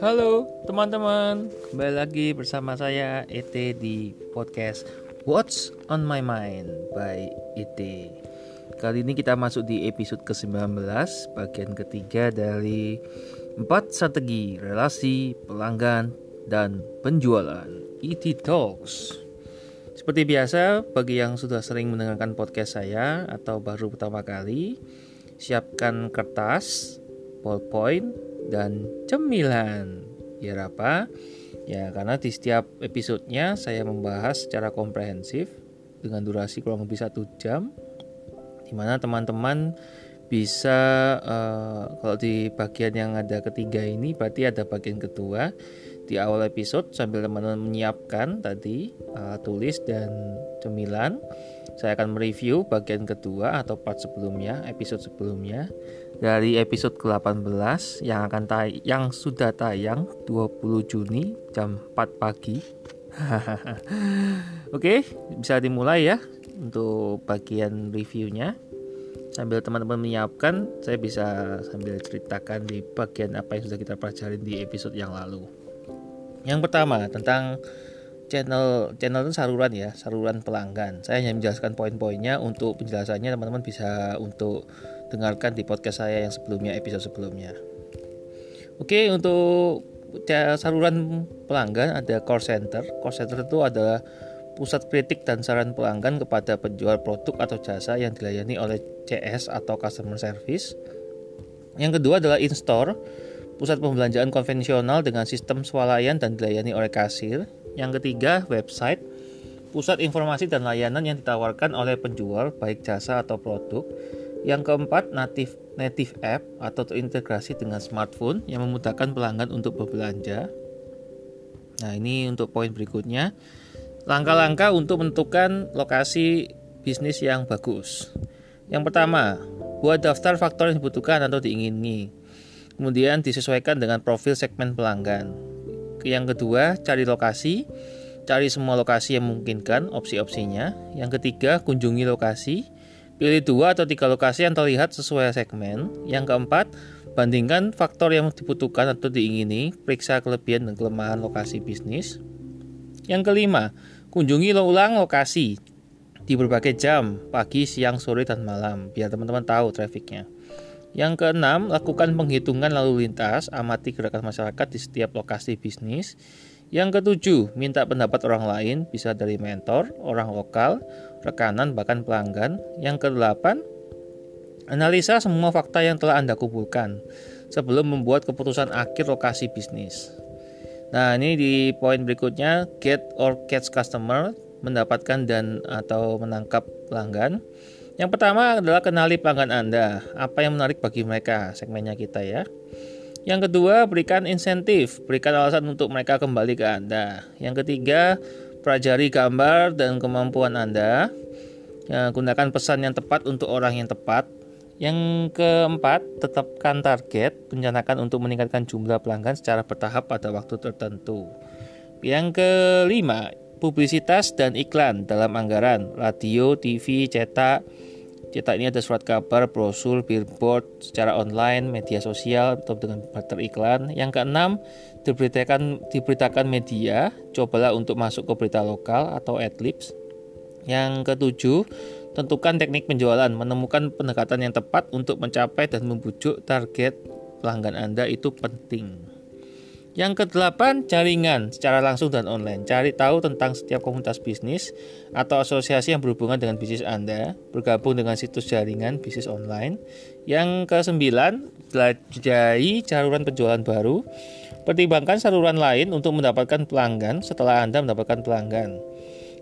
Halo teman-teman, kembali lagi bersama saya ET di podcast What's on My Mind by ET. Kali ini kita masuk di episode ke-19, bagian ketiga dari 4 strategi relasi, pelanggan, dan penjualan ET Talks. Seperti biasa, bagi yang sudah sering mendengarkan podcast saya atau baru pertama kali, siapkan kertas, ballpoint, dan cemilan. Biar apa? Ya, karena di setiap episodenya saya membahas secara komprehensif dengan durasi kurang lebih satu jam, di mana teman-teman bisa uh, kalau di bagian yang ada ketiga ini berarti ada bagian kedua di awal episode sambil teman-teman menyiapkan tadi uh, tulis dan cemilan saya akan mereview bagian kedua atau part sebelumnya episode sebelumnya dari episode ke-18 yang akan tay yang sudah tayang 20 Juni jam 4 pagi. Oke, bisa dimulai ya untuk bagian reviewnya. Sambil teman-teman menyiapkan, saya bisa sambil ceritakan di bagian apa yang sudah kita pelajari di episode yang lalu. Yang pertama tentang channel channel itu saluran ya, saluran pelanggan. Saya hanya menjelaskan poin-poinnya untuk penjelasannya teman-teman bisa untuk dengarkan di podcast saya yang sebelumnya episode sebelumnya. Oke, untuk saluran pelanggan ada call center. Call center itu adalah pusat kritik dan saran pelanggan kepada penjual produk atau jasa yang dilayani oleh CS atau customer service. Yang kedua adalah in-store, pusat pembelanjaan konvensional dengan sistem swalayan dan dilayani oleh kasir. Yang ketiga, website, pusat informasi dan layanan yang ditawarkan oleh penjual baik jasa atau produk. Yang keempat, native native app atau terintegrasi dengan smartphone yang memudahkan pelanggan untuk berbelanja. Nah, ini untuk poin berikutnya. Langkah-langkah untuk menentukan lokasi bisnis yang bagus. Yang pertama, buat daftar faktor yang dibutuhkan atau diingini. Kemudian disesuaikan dengan profil segmen pelanggan. Yang kedua, cari lokasi. Cari semua lokasi yang memungkinkan, opsi-opsinya. Yang ketiga, kunjungi lokasi. Pilih dua atau tiga lokasi yang terlihat sesuai segmen. Yang keempat, bandingkan faktor yang dibutuhkan atau diingini, periksa kelebihan dan kelemahan lokasi bisnis. Yang kelima, kunjungi ulang lokasi di berbagai jam, pagi, siang, sore, dan malam, biar teman-teman tahu trafiknya. Yang keenam, lakukan penghitungan lalu lintas, amati gerakan masyarakat di setiap lokasi bisnis. Yang ketujuh, minta pendapat orang lain, bisa dari mentor, orang lokal, rekanan, bahkan pelanggan. Yang kedelapan, analisa semua fakta yang telah Anda kumpulkan sebelum membuat keputusan akhir lokasi bisnis. Nah, ini di poin berikutnya, get or catch customer, mendapatkan dan atau menangkap pelanggan. Yang pertama adalah kenali pelanggan Anda, apa yang menarik bagi mereka, segmennya kita ya. Yang kedua, berikan insentif, berikan alasan untuk mereka kembali ke Anda. Yang ketiga, pelajari gambar dan kemampuan Anda. Ya, gunakan pesan yang tepat untuk orang yang tepat. Yang keempat, tetapkan target, rencanakan untuk meningkatkan jumlah pelanggan secara bertahap pada waktu tertentu. Yang kelima, publisitas dan iklan dalam anggaran, radio, TV, cetak, Cetak ini ada surat kabar, brosur, billboard secara online, media sosial atau dengan barter iklan. Yang keenam, diberitakan diberitakan media, cobalah untuk masuk ke berita lokal atau adlibs. Yang ketujuh, tentukan teknik penjualan, menemukan pendekatan yang tepat untuk mencapai dan membujuk target pelanggan Anda itu penting. Yang kedelapan, jaringan secara langsung dan online. Cari tahu tentang setiap komunitas bisnis atau asosiasi yang berhubungan dengan bisnis Anda, bergabung dengan situs jaringan bisnis online. Yang kesembilan, belajar saluran penjualan baru. Pertimbangkan saluran lain untuk mendapatkan pelanggan setelah Anda mendapatkan pelanggan.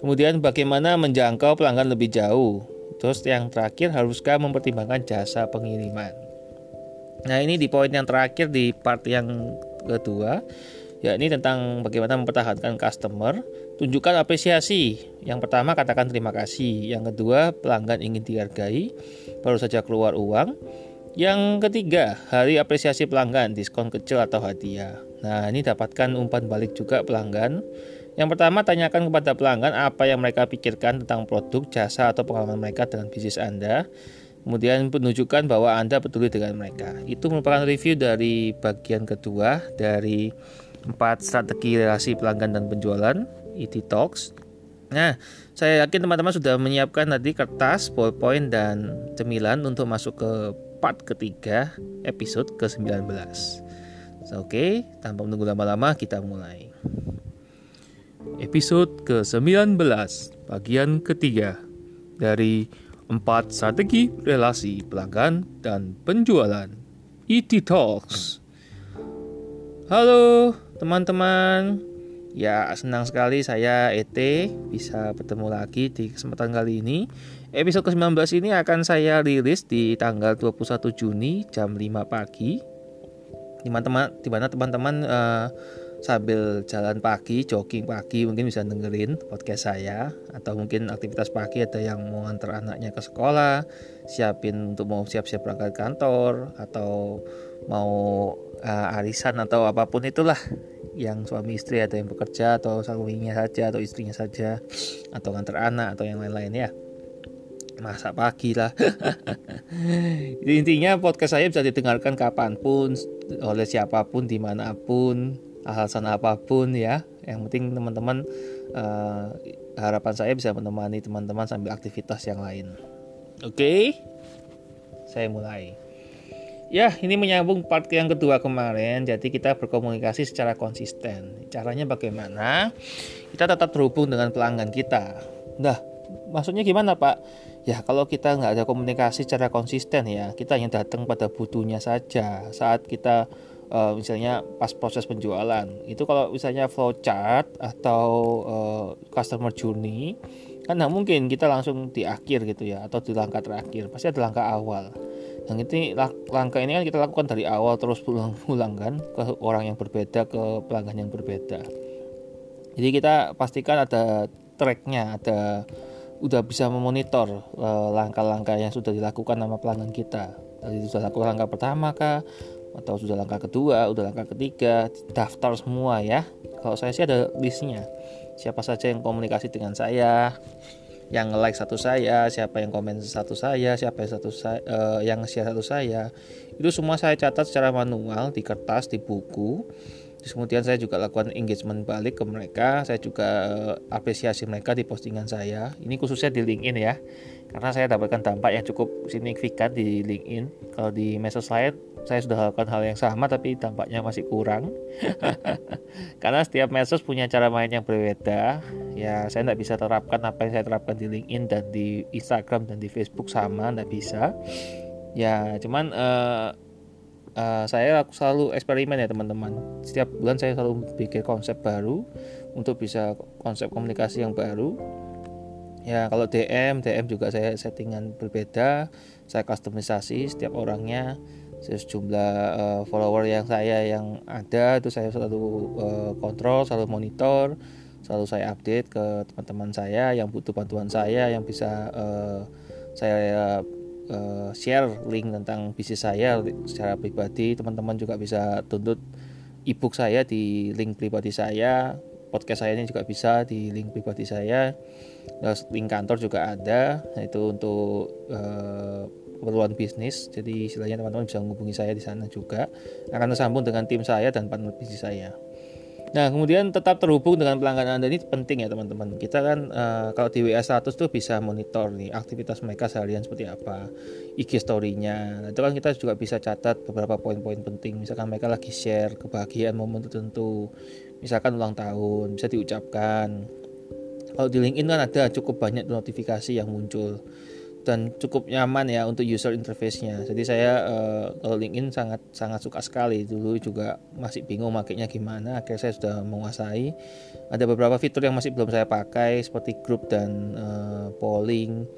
Kemudian bagaimana menjangkau pelanggan lebih jauh. Terus yang terakhir, haruskah mempertimbangkan jasa pengiriman. Nah ini di poin yang terakhir di part yang kedua yakni tentang bagaimana mempertahankan customer tunjukkan apresiasi yang pertama katakan terima kasih yang kedua pelanggan ingin dihargai baru saja keluar uang yang ketiga hari apresiasi pelanggan diskon kecil atau hadiah nah ini dapatkan umpan balik juga pelanggan yang pertama tanyakan kepada pelanggan apa yang mereka pikirkan tentang produk jasa atau pengalaman mereka dengan bisnis anda kemudian menunjukkan bahwa Anda peduli dengan mereka. Itu merupakan review dari bagian kedua dari empat strategi relasi pelanggan dan penjualan ET Talks. Nah, saya yakin teman-teman sudah menyiapkan tadi kertas, ballpoint, dan cemilan untuk masuk ke part ketiga episode ke-19. So, Oke, okay, tanpa menunggu lama-lama kita mulai. Episode ke-19, bagian ketiga dari empat strategi relasi pelanggan dan penjualan. ET Talks. Halo teman-teman. Ya, senang sekali saya ET bisa bertemu lagi di kesempatan kali ini. Episode ke-19 ini akan saya rilis di tanggal 21 Juni jam 5 pagi. Di mana teman-teman uh, sambil jalan pagi, jogging pagi mungkin bisa dengerin podcast saya. Atau mungkin aktivitas pagi ada yang mau antar anaknya ke sekolah, siapin untuk mau siap-siap berangkat kantor atau mau uh, arisan atau apa pun itulah. Yang suami istri ada yang bekerja atau suaminya saja atau istrinya saja. Atau antar anak atau yang lain-lain ya masa pagi lah. Intinya podcast saya bisa didengarkan kapan pun oleh siapa pun di mana pun alasan apa pun ya. Yang penting teman-teman uh, harapan saya bisa menemani teman-teman sambil aktivitas yang lain. Oke? Okay? saya mulai. Ya ini menyambung part yang kedua kemarin. Jadi kita berkomunikasi secara konsisten. Caranya bagaimana? Kita tetap terhubung dengan pelanggan kita. Nah maksudnya gimana pak ya kalau kita nggak ada komunikasi secara konsisten ya kita hanya datang pada butuhnya saja saat kita uh, misalnya pas proses penjualan. Itu kalau misalnya flowchart atau uh, customer journey kan nggak mungkin kita langsung di akhir gitu ya atau di langkah terakhir. Pasti ada langkah awal. Yang ini langkah ini kan kita lakukan dari awal terus pulang-pulang kan ke orang yang berbeda ke pelanggan yang berbeda. Jadi kita pastikan ada tracknya ada udah bisa memonitor eh, langkah-langkah uh, yang sudah dilakukan sama pelanggan kita. Tadi sudah lakukan langkah pertama kah atau sudah langkah kedua, udah langkah ketiga, daftar semua ya. Kalau saya sih ada listnya. Siapa saja yang komunikasi dengan saya, yang like satu saya, siapa yang komen satu saya, siapa yang satu saya, uh, yang share satu saya. Itu semua saya catat secara manual di kertas, di buku. Terus kemudian saya juga lakukan engagement balik ke mereka. Saya juga uh, apresiasi mereka di postingan saya. Ini khususnya di LinkedIn ya. Karena saya dapatkan dampak yang cukup signifikan di LinkedIn. Kalau di medsos lain saya sudah lakukan hal yang sama tapi dampaknya masih kurang karena setiap medsos punya cara main yang berbeda ya saya tidak bisa terapkan apa yang saya terapkan di LinkedIn dan di Instagram dan di Facebook sama tidak bisa ya cuman uh, uh, saya selalu eksperimen ya teman-teman. Setiap bulan saya selalu bikin konsep baru untuk bisa konsep komunikasi yang baru. Ya kalau DM DM juga saya settingan berbeda saya customisasi setiap orangnya. Sejumlah uh, follower yang saya yang ada itu saya selalu uh, kontrol selalu monitor selalu saya update ke teman-teman saya yang butuh bantuan saya yang bisa uh, saya uh, share link tentang bisnis saya secara pribadi. Teman-teman juga bisa tuntut ebook saya di link pribadi saya. Podcast saya ini juga bisa di link pribadi saya. Link kantor juga ada. Nah, itu untuk uh, keperluan bisnis. Jadi istilahnya teman-teman bisa menghubungi saya di sana juga. Akan tersambung dengan tim saya dan partner bisnis saya Nah, kemudian tetap terhubung dengan pelanggan Anda ini penting ya, teman-teman. Kita kan uh, kalau di WA 100 tuh bisa monitor nih aktivitas mereka seharian seperti apa, IG story-nya. Nah, itu kan kita juga bisa catat beberapa poin-poin penting. Misalkan mereka lagi share kebahagiaan momen tertentu, misalkan ulang tahun, bisa diucapkan. Kalau di LinkedIn kan ada cukup banyak notifikasi yang muncul dan cukup nyaman ya untuk user interface-nya. Jadi saya uh, kalau LinkedIn sangat sangat suka sekali. Dulu juga masih bingung makainya gimana. Akhirnya saya sudah menguasai. Ada beberapa fitur yang masih belum saya pakai seperti grup dan uh, polling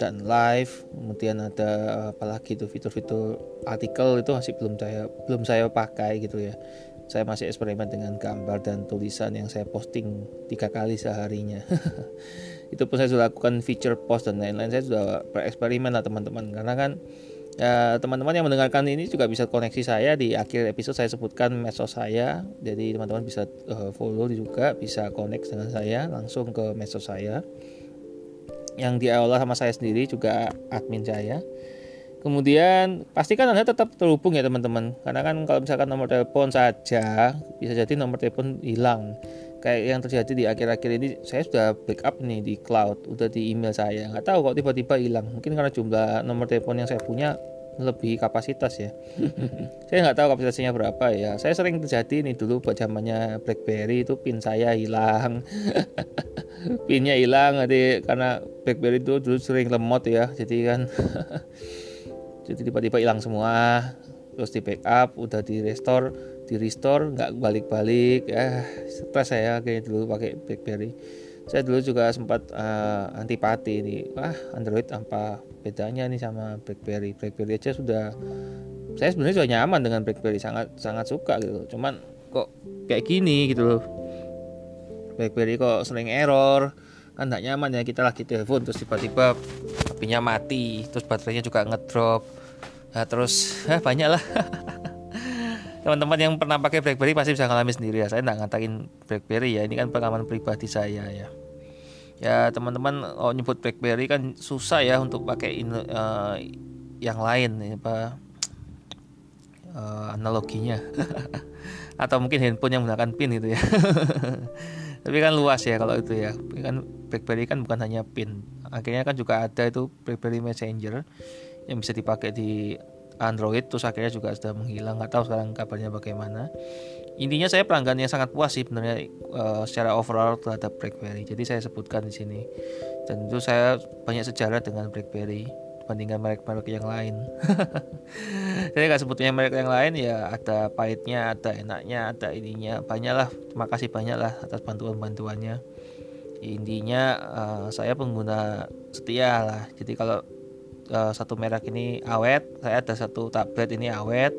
dan live. Kemudian ada apalagi itu fitur-fitur artikel itu masih belum saya belum saya pakai gitu ya. Saya masih eksperimen dengan gambar dan tulisan yang saya posting tiga kali seharinya. itu pun saya sudah lakukan feature post dan lain-lain. Saya sudah bereksperimen lah teman-teman. Karena kan ya, teman-teman yang mendengarkan ini juga bisa koneksi saya. Di akhir episode saya sebutkan medsos saya. Jadi teman-teman bisa uh, follow juga bisa connect dengan saya langsung ke medsos saya. Yang diolah sama saya sendiri juga admin saya. Kemudian pastikan Anda tetap terhubung ya teman-teman. Karena kan kalau misalkan nomor telepon saja bisa jadi nomor telepon hilang. Kayak yang terjadi di akhir-akhir ini saya sudah backup nih di cloud, udah di email saya. Nggak tahu kok tiba-tiba hilang. Mungkin karena jumlah nomor telepon yang saya punya lebih kapasitas ya. saya nggak tahu kapasitasnya berapa ya. Saya sering terjadi nih dulu buat zamannya BlackBerry itu pin saya hilang. Pinnya hilang nanti karena BlackBerry itu dulu sering lemot ya. Jadi kan jadi tiba-tiba hilang semua terus di backup udah di restore di restore nggak balik-balik ya. Stres saya kayak dulu pakai BlackBerry. Saya dulu juga sempat uh, antipati ini wah Android apa bedanya nih sama BlackBerry? BlackBerry aja sudah saya sebenarnya sudah nyaman dengan BlackBerry sangat sangat suka gitu. Cuman kok kayak gini gitu loh. BlackBerry kok sering error kan nggak nyaman ya. Kita lagi telepon terus tiba-tiba HP-nya mati terus baterainya juga ngedrop. Nah, terus eh, banyak lah teman-teman yang pernah pakai BlackBerry pasti bisa ngalami sendiri ya. Saya nggak ngatakin BlackBerry ya. Ini kan pengalaman pribadi saya ya. Ya teman-teman oh nyebut BlackBerry kan susah ya untuk pakai in, uh, yang lain ya, apa uh, analoginya. Atau mungkin handphone yang menggunakan pin gitu ya. Tapi kan luas ya kalau itu ya. Kan BlackBerry kan bukan hanya pin. Akhirnya kan juga ada itu BlackBerry Messenger yang bisa dipakai di Android terus akhirnya juga sudah menghilang nggak tahu sekarang kabarnya bagaimana intinya saya pelanggan yang sangat puas sih sebenarnya uh, secara overall terhadap BlackBerry jadi saya sebutkan di sini dan itu saya banyak sejarah dengan BlackBerry dibandingkan merek-merek yang lain. Saya nggak sebutnya merek yang lain ya ada pahitnya, ada enaknya, ada ininya. Banyaklah, terima kasih banyak lah atas bantuan-bantuannya. Intinya uh, saya pengguna setia lah. Jadi kalau uh, satu merek ini awet, saya ada satu tablet ini awet,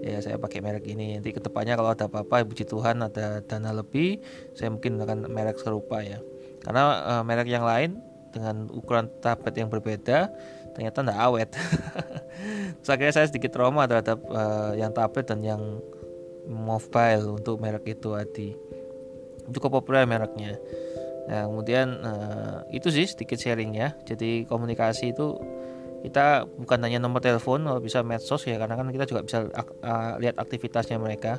ya saya pakai merek ini. Nanti ke depannya kalau ada apa-apa, puji Tuhan ada dana lebih, saya mungkin akan merek serupa ya. Karena uh, merek yang lain dengan ukuran tablet yang berbeda ternyata tidak awet akhirnya saya sedikit trauma terhadap uh, yang tablet dan yang mobile untuk merek itu Adi cukup populer mereknya nah kemudian uh, itu sih sedikit sharing ya jadi komunikasi itu kita bukan hanya nomor telepon kalau bisa medsos ya karena kan kita juga bisa uh, lihat aktivitasnya mereka.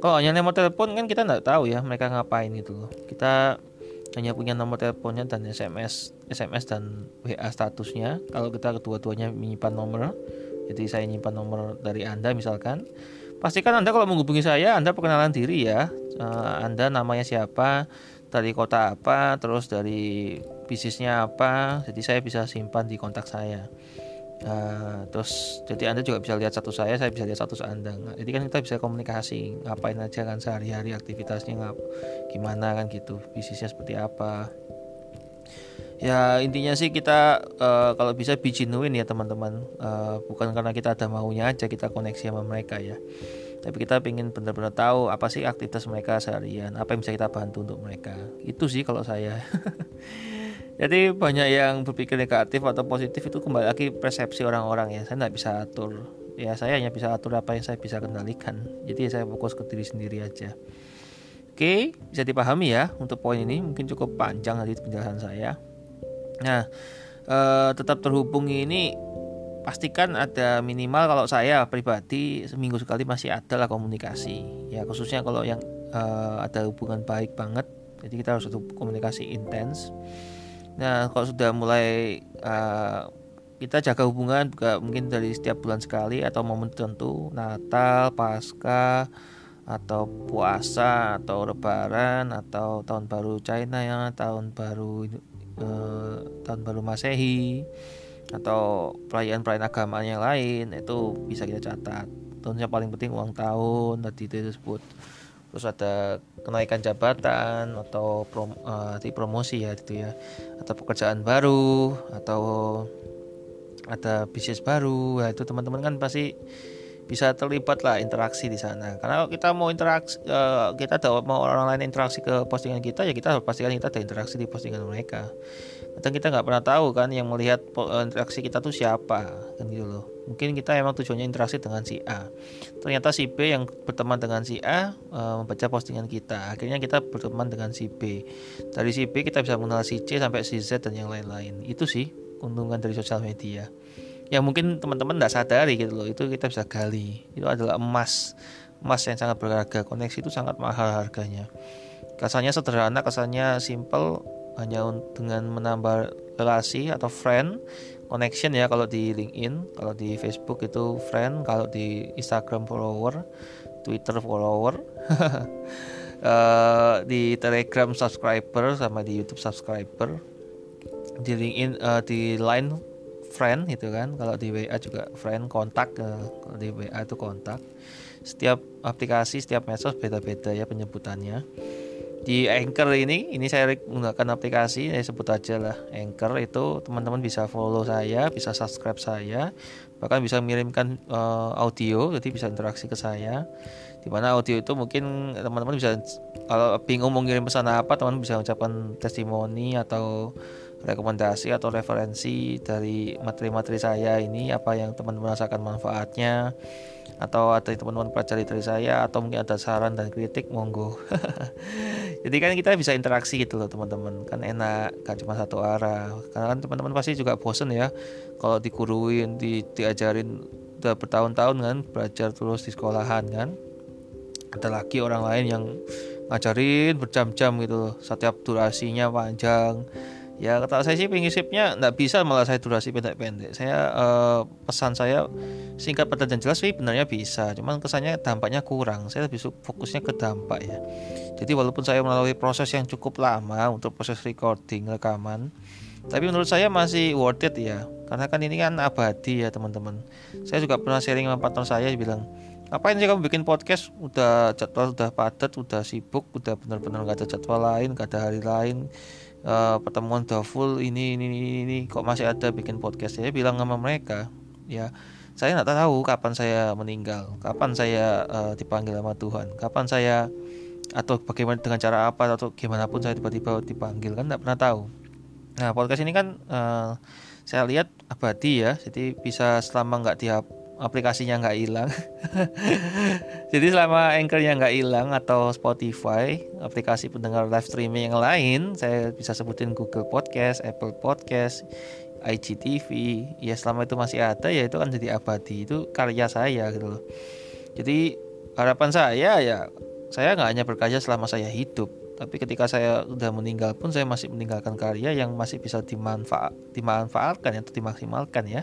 Kalau hanya nomor telepon kan kita nggak tahu ya mereka ngapain gitu loh. Kita hanya punya nomor teleponnya dan SMS SMS dan WA statusnya. Kalau kita kedua-duanya menyimpan nomor jadi saya menyimpan nomor dari Anda misalkan. Pastikan Anda kalau menghubungi saya Anda perkenalan diri ya. Uh, Anda namanya siapa dari kota apa terus dari bisnisnya apa jadi saya bisa simpan di kontak saya. Uh, terus jadi anda juga bisa lihat satu saya saya bisa lihat satu anda. Jadi kan kita bisa komunikasi ngapain aja kan sehari-hari aktivitasnya ngap gimana kan gitu bisnisnya seperti apa. Ya intinya sih kita uh, kalau bisa be genuine ya teman-teman. Uh, bukan karena kita ada maunya aja kita koneksi sama mereka ya tapi kita ingin benar-benar tahu apa sih aktivitas mereka seharian apa yang bisa kita bantu untuk mereka itu sih kalau saya Jadi banyak yang berpikir negatif atau positif itu kembali lagi persepsi orang-orang ya. Saya tidak bisa atur. Ya saya hanya bisa atur apa yang saya bisa kendalikan. Jadi saya fokus ke diri sendiri aja. Oke, bisa dipahami ya untuk poin ini. Mungkin cukup panjang tadi penjelasan saya. Nah, eh, tetap terhubung ini pastikan ada minimal kalau saya pribadi seminggu sekali masih ada lah komunikasi. Ya khususnya kalau yang eh, ada hubungan baik banget. Jadi kita harus satu komunikasi intens Nah, kalau sudah mulai uh, kita jaga hubungan juga mungkin dari setiap bulan sekali atau momen tertentu, Natal, Pasca, atau puasa atau lebaran atau tahun baru China ya, tahun baru uh, tahun baru Masehi atau perayaan-perayaan agama yang lain itu bisa kita catat. Tentunya paling penting uang tahun tadi itu disebut terus ada kenaikan jabatan atau prom, uh, promosi ya gitu ya. Atau pekerjaan baru atau ada bisnis baru. Ya itu teman-teman kan pasti bisa terlibat lah interaksi di sana. Karena kalau kita mau interaksi uh, kita ada mau orang lain interaksi ke postingan kita ya kita harus pastikan kita ada interaksi di postingan mereka kadang kita nggak pernah tahu kan yang melihat eh, interaksi kita tuh siapa kan gitu loh. Mungkin kita emang tujuannya interaksi dengan si A. Ternyata si B yang berteman dengan si A uh, membaca postingan kita. Akhirnya kita berteman dengan si B. Dari si B kita bisa mengenal si C sampai si Z dan yang lain-lain. Itu sih keuntungan dari sosial media. Yang mungkin teman-teman tidak sadari gitu loh itu kita bisa gali. Itu adalah emas emas yang sangat berharga. Koneksi itu sangat mahal harganya. Kesannya sederhana kesannya simple hanya dengan menambah relasi atau friend connection ya kalau di LinkedIn kalau di Facebook itu friend kalau di Instagram follower Twitter follower. Uh, di Telegram subscriber sama di YouTube subscriber. Di LinkedIn uh, di Line friend gitu kan kalau di WA juga friend kontak uh, kalau di WA itu kontak. Setiap aplikasi setiap medsos beda-beda ya penyebutannya di Anchor ini ini saya menggunakan aplikasi saya sebut aja lah Anchor. Itu teman-teman bisa follow saya bisa subscribe saya bahkan bisa mengirimkan uh, audio jadi bisa interaksi ke saya. Di mana audio itu mungkin teman-teman bisa kalau bingung mau ngirim pesan apa teman bisa ucapkan testimoni atau rekomendasi atau referensi dari materi-materi saya ini apa yang teman-teman rasakan manfaatnya atau ada teman-teman pelajari dari saya atau mungkin ada saran dan kritik monggo. Jadi kan kita bisa interaksi gitu loh teman-teman. Kan enak kan cuma satu arah. Karena kan teman-teman pasti juga bosen ya. Kalau dikuruin di, diajarin udah bertahun-tahun kan belajar terus di sekolahan kan. Ada lagi orang lain yang ngajarin berjam-jam gitu loh. Setiap durasinya panjang ya kata saya sih pengisipnya nggak bisa malah saya durasi pendek-pendek. Saya uh, pesan saya singkat padat dan jelas sih benarnya bisa. Cuman kesannya dampaknya kurang. Saya lebih fokusnya ke dampak ya. Jadi walaupun saya melalui proses yang cukup lama untuk proses recording rekaman tapi menurut saya masih worth it ya. Karena kan ini kan abadi ya teman-teman. Saya juga pernah sharing sama partner saya bilang ngapain sih kamu bikin podcast? Udah jadwal udah padat udah sibuk udah benar-benar nggak ada jadwal lain nggak ada hari lain uh, pertemuan udah full ini, ini ini ini kok masih ada bikin podcast? Saya bilang sama mereka ya saya nggak tahu kapan saya meninggal kapan saya uh, dipanggil sama Tuhan kapan saya atau bagaimana dengan cara apa atau gimana pun saya tiba-tiba dipanggil kan nggak pernah tahu. Nah podcast ini kan uh, saya lihat abadi ya jadi bisa selama nggak tiap aplikasinya nggak hilang. Jadi selama anchornya nggak hilang atau Spotify, aplikasi pendengar live streaming yang lain, saya bisa sebutin Google Podcast, Apple Podcast, IGTV, ya selama itu masih ada ya itu kan jadi abadi itu karya saya gitu loh. Jadi harapan saya ya saya nggak hanya berkarya selama saya hidup, tapi ketika saya sudah meninggal pun saya masih meninggalkan karya yang masih bisa dimanfaat dimanfaatkan atau dimaksimalkan ya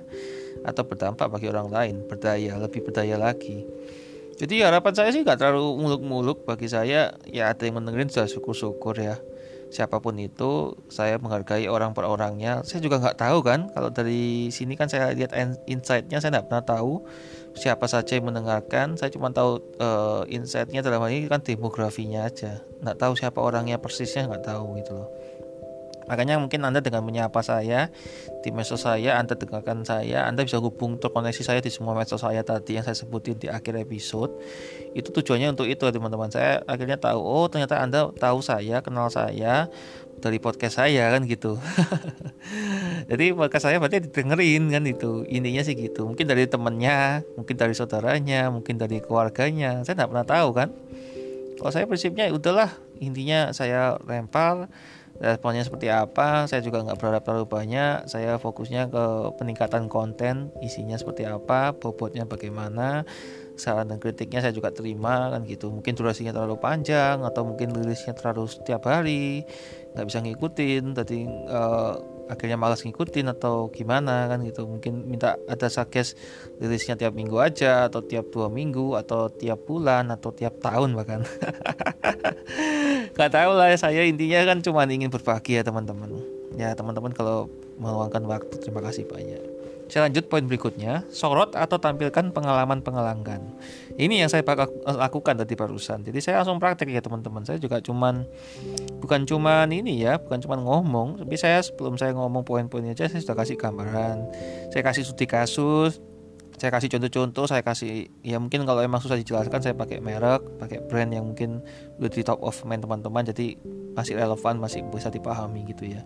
atau berdampak bagi orang lain, berdaya, lebih berdaya lagi. Jadi harapan saya sih nggak terlalu muluk-muluk. Bagi saya ya ada yang mendengarin sudah syukur-syukur ya. Siapa pun itu saya menghargai orang per orangnya. Saya juga nggak tahu kan kalau dari sini kan saya lihat insightnya saya nggak pernah tahu siapa saja yang mendengarkan. Saya cuma tahu uh, insightnya dalam hal ini kan demografinya aja. Nggak tahu siapa orangnya persisnya nggak tahu gitu loh Makanya mungkin Anda dengan menyapa saya di medsos saya, Anda dengarkan saya, Anda bisa hubung terkoneksi saya di semua medsos saya tadi yang saya sebutin di akhir episode. Itu tujuannya untuk itu teman-teman. Saya akhirnya tahu, oh ternyata Anda tahu saya, kenal saya dari podcast saya kan gitu. Jadi podcast saya berarti didengerin kan itu. Intinya sih gitu. Mungkin dari temennya, mungkin dari saudaranya, mungkin dari keluarganya. Saya nggak pernah tahu kan. Kalau saya prinsipnya udahlah intinya saya lempar responnya seperti apa saya juga nggak berharap terlalu banyak. Saya fokusnya ke peningkatan konten isinya seperti apa bobotnya bagaimana saran dan kritiknya saya juga terima kan gitu. Mungkin durasinya terlalu panjang atau mungkin rilisnya terlalu setiap hari nggak bisa ngikutin. Tadi uh, akhirnya malas ngikutin atau gimana kan gitu. Mungkin minta ada suggest rilisnya tiap minggu aja atau tiap dua minggu atau tiap bulan atau tiap tahun bahkan. Nggak tahu lah saya intinya kan cuma ingin berbagi ya teman-teman. Ya teman-teman kalau meluangkan waktu terima kasih banyak. Saya lanjut poin berikutnya, sorot atau tampilkan pengalaman pengelanggan. Ini yang saya lakukan tadi barusan. Jadi saya langsung praktek ya teman-teman. Saya juga cuman bukan cuman ini ya, bukan cuman ngomong, tapi saya sebelum saya ngomong poin-poinnya aja saya sudah kasih gambaran. Saya kasih studi kasus, saya kasih contoh-contoh, saya kasih ya mungkin kalau emang susah dijelaskan saya pakai merek, pakai brand yang mungkin udah di top of mind teman-teman jadi masih relevan, masih bisa dipahami gitu ya.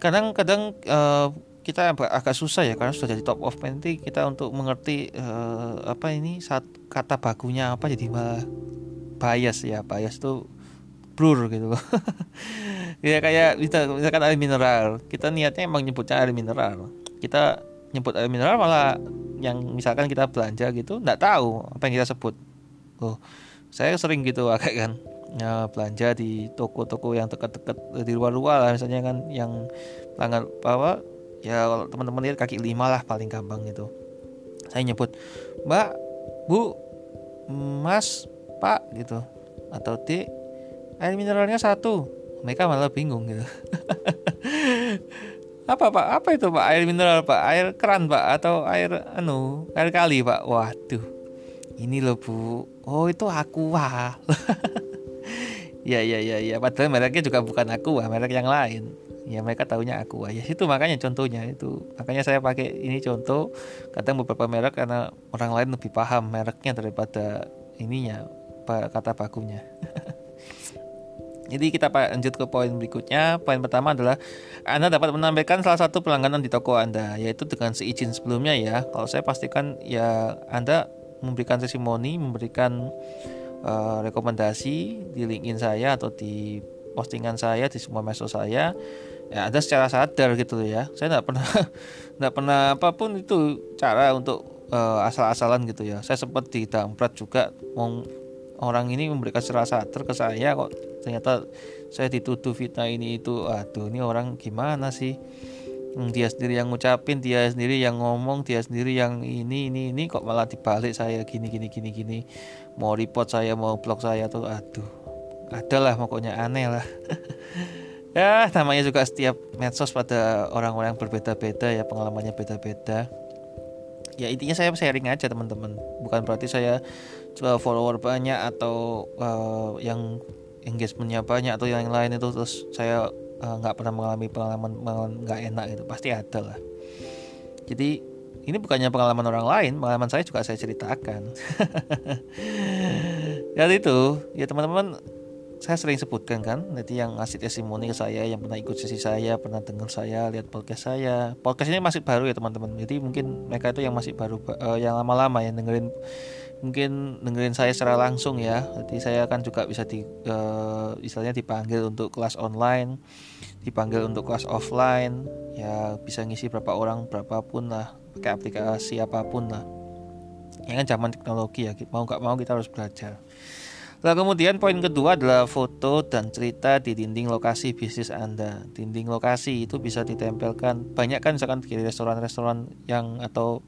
Kadang-kadang uh, kita agak susah ya karena sudah jadi top of mind. Kita untuk mengerti uh, apa ini saat kata bakunya apa jadi malah bias ya bias itu blur gitu. Ya kayak kita misalkan air mineral. Kita niatnya emang nyebutnya air mineral. Kita nyebut air mineral malah yang misalkan kita belanja gitu nggak tahu apa yang kita sebut. Oh saya sering gitu agak kan ya, belanja di toko-toko yang dekat-dekat di luar-luar lah misalnya kan yang pelanggan apa ya kalau teman-teman lihat kaki lima lah paling gampang gitu. Saya nyebut mbak bu mas pak gitu. Atau d air mineralnya satu. Mereka malah bingung gitu. Apa pak? Apa itu pak? Air mineral pak? Air keran pak? Atau air anu air kali pak? Waduh. Ini loh bu. Oh itu aqua. Ya ya ya ya. Padahal mereknya juga bukan aqua merek yang lain ya mereka tahunya aku ya itu makanya contohnya itu makanya saya pakai ini contoh kadang beberapa merek karena orang lain lebih paham mereknya daripada ininya kata bakunya Jadi kita lanjut ke poin berikutnya. Poin pertama adalah Anda dapat menampilkan salah satu pelangganan di toko Anda, yaitu dengan seizin sebelumnya ya. Kalau saya pastikan ya Anda memberikan testimoni, memberikan uh, rekomendasi di LinkedIn saya atau di postingan saya di semua medsos saya ya ada secara sadar gitu ya. Saya tidak pernah tidak pernah apa pun itu cara untuk uh, asal-asalan gitu ya. Saya sempat di damprat juga mau orang ini memberikan secara sadar ke saya kok ternyata saya dituduh fitnah ini itu. Aduh ini orang gimana sih? Hmm, dia sendiri yang ngucapin dia sendiri yang ngomong dia sendiri yang ini ini ini kok malah dibalik saya gini gini gini gini. Mau report saya mau blog saya tuh aduh. Adalah pokoknya aneh lah ya namanya juga setiap medsos pada orang-orang berbeda-beda ya pengalamannya beda-beda. Ya intinya saya sharing aja teman-teman. Bukan berarti saya coba follower banyak atau uh, yang engagementnya banyak atau yang lain itu terus saya eh, nggak uh, pernah mengalami pengalaman nggak enak itu pasti ada lah. Jadi ini bukannya pengalaman orang lain pengalaman saya juga saya ceritakan. Ya itu. Ya teman-teman saya sering sebutkan kan nanti yang ngasih testimoni ke saya yang pernah ikut sesi saya pernah dengar saya lihat podcast saya. Podcast ini masih baru ya teman-teman. Jadi mungkin mereka itu yang masih baru uh, yang lama-lama yang dengerin mungkin dengerin saya secara langsung ya. Jadi saya akan juga bisa di uh, istilahnya dipanggil untuk kelas online dipanggil untuk kelas offline. Ya bisa ngisi berapa orang berapapun lah pakai aplikasi apa pun lah. Yang kan zaman teknologi ya mau nggak mau kita harus belajar Lalu kemudian poin kedua adalah foto dan cerita di dinding lokasi bisnis Anda. Dinding lokasi itu bisa ditempelkan banyak kan misalkan di restoran-restoran yang atau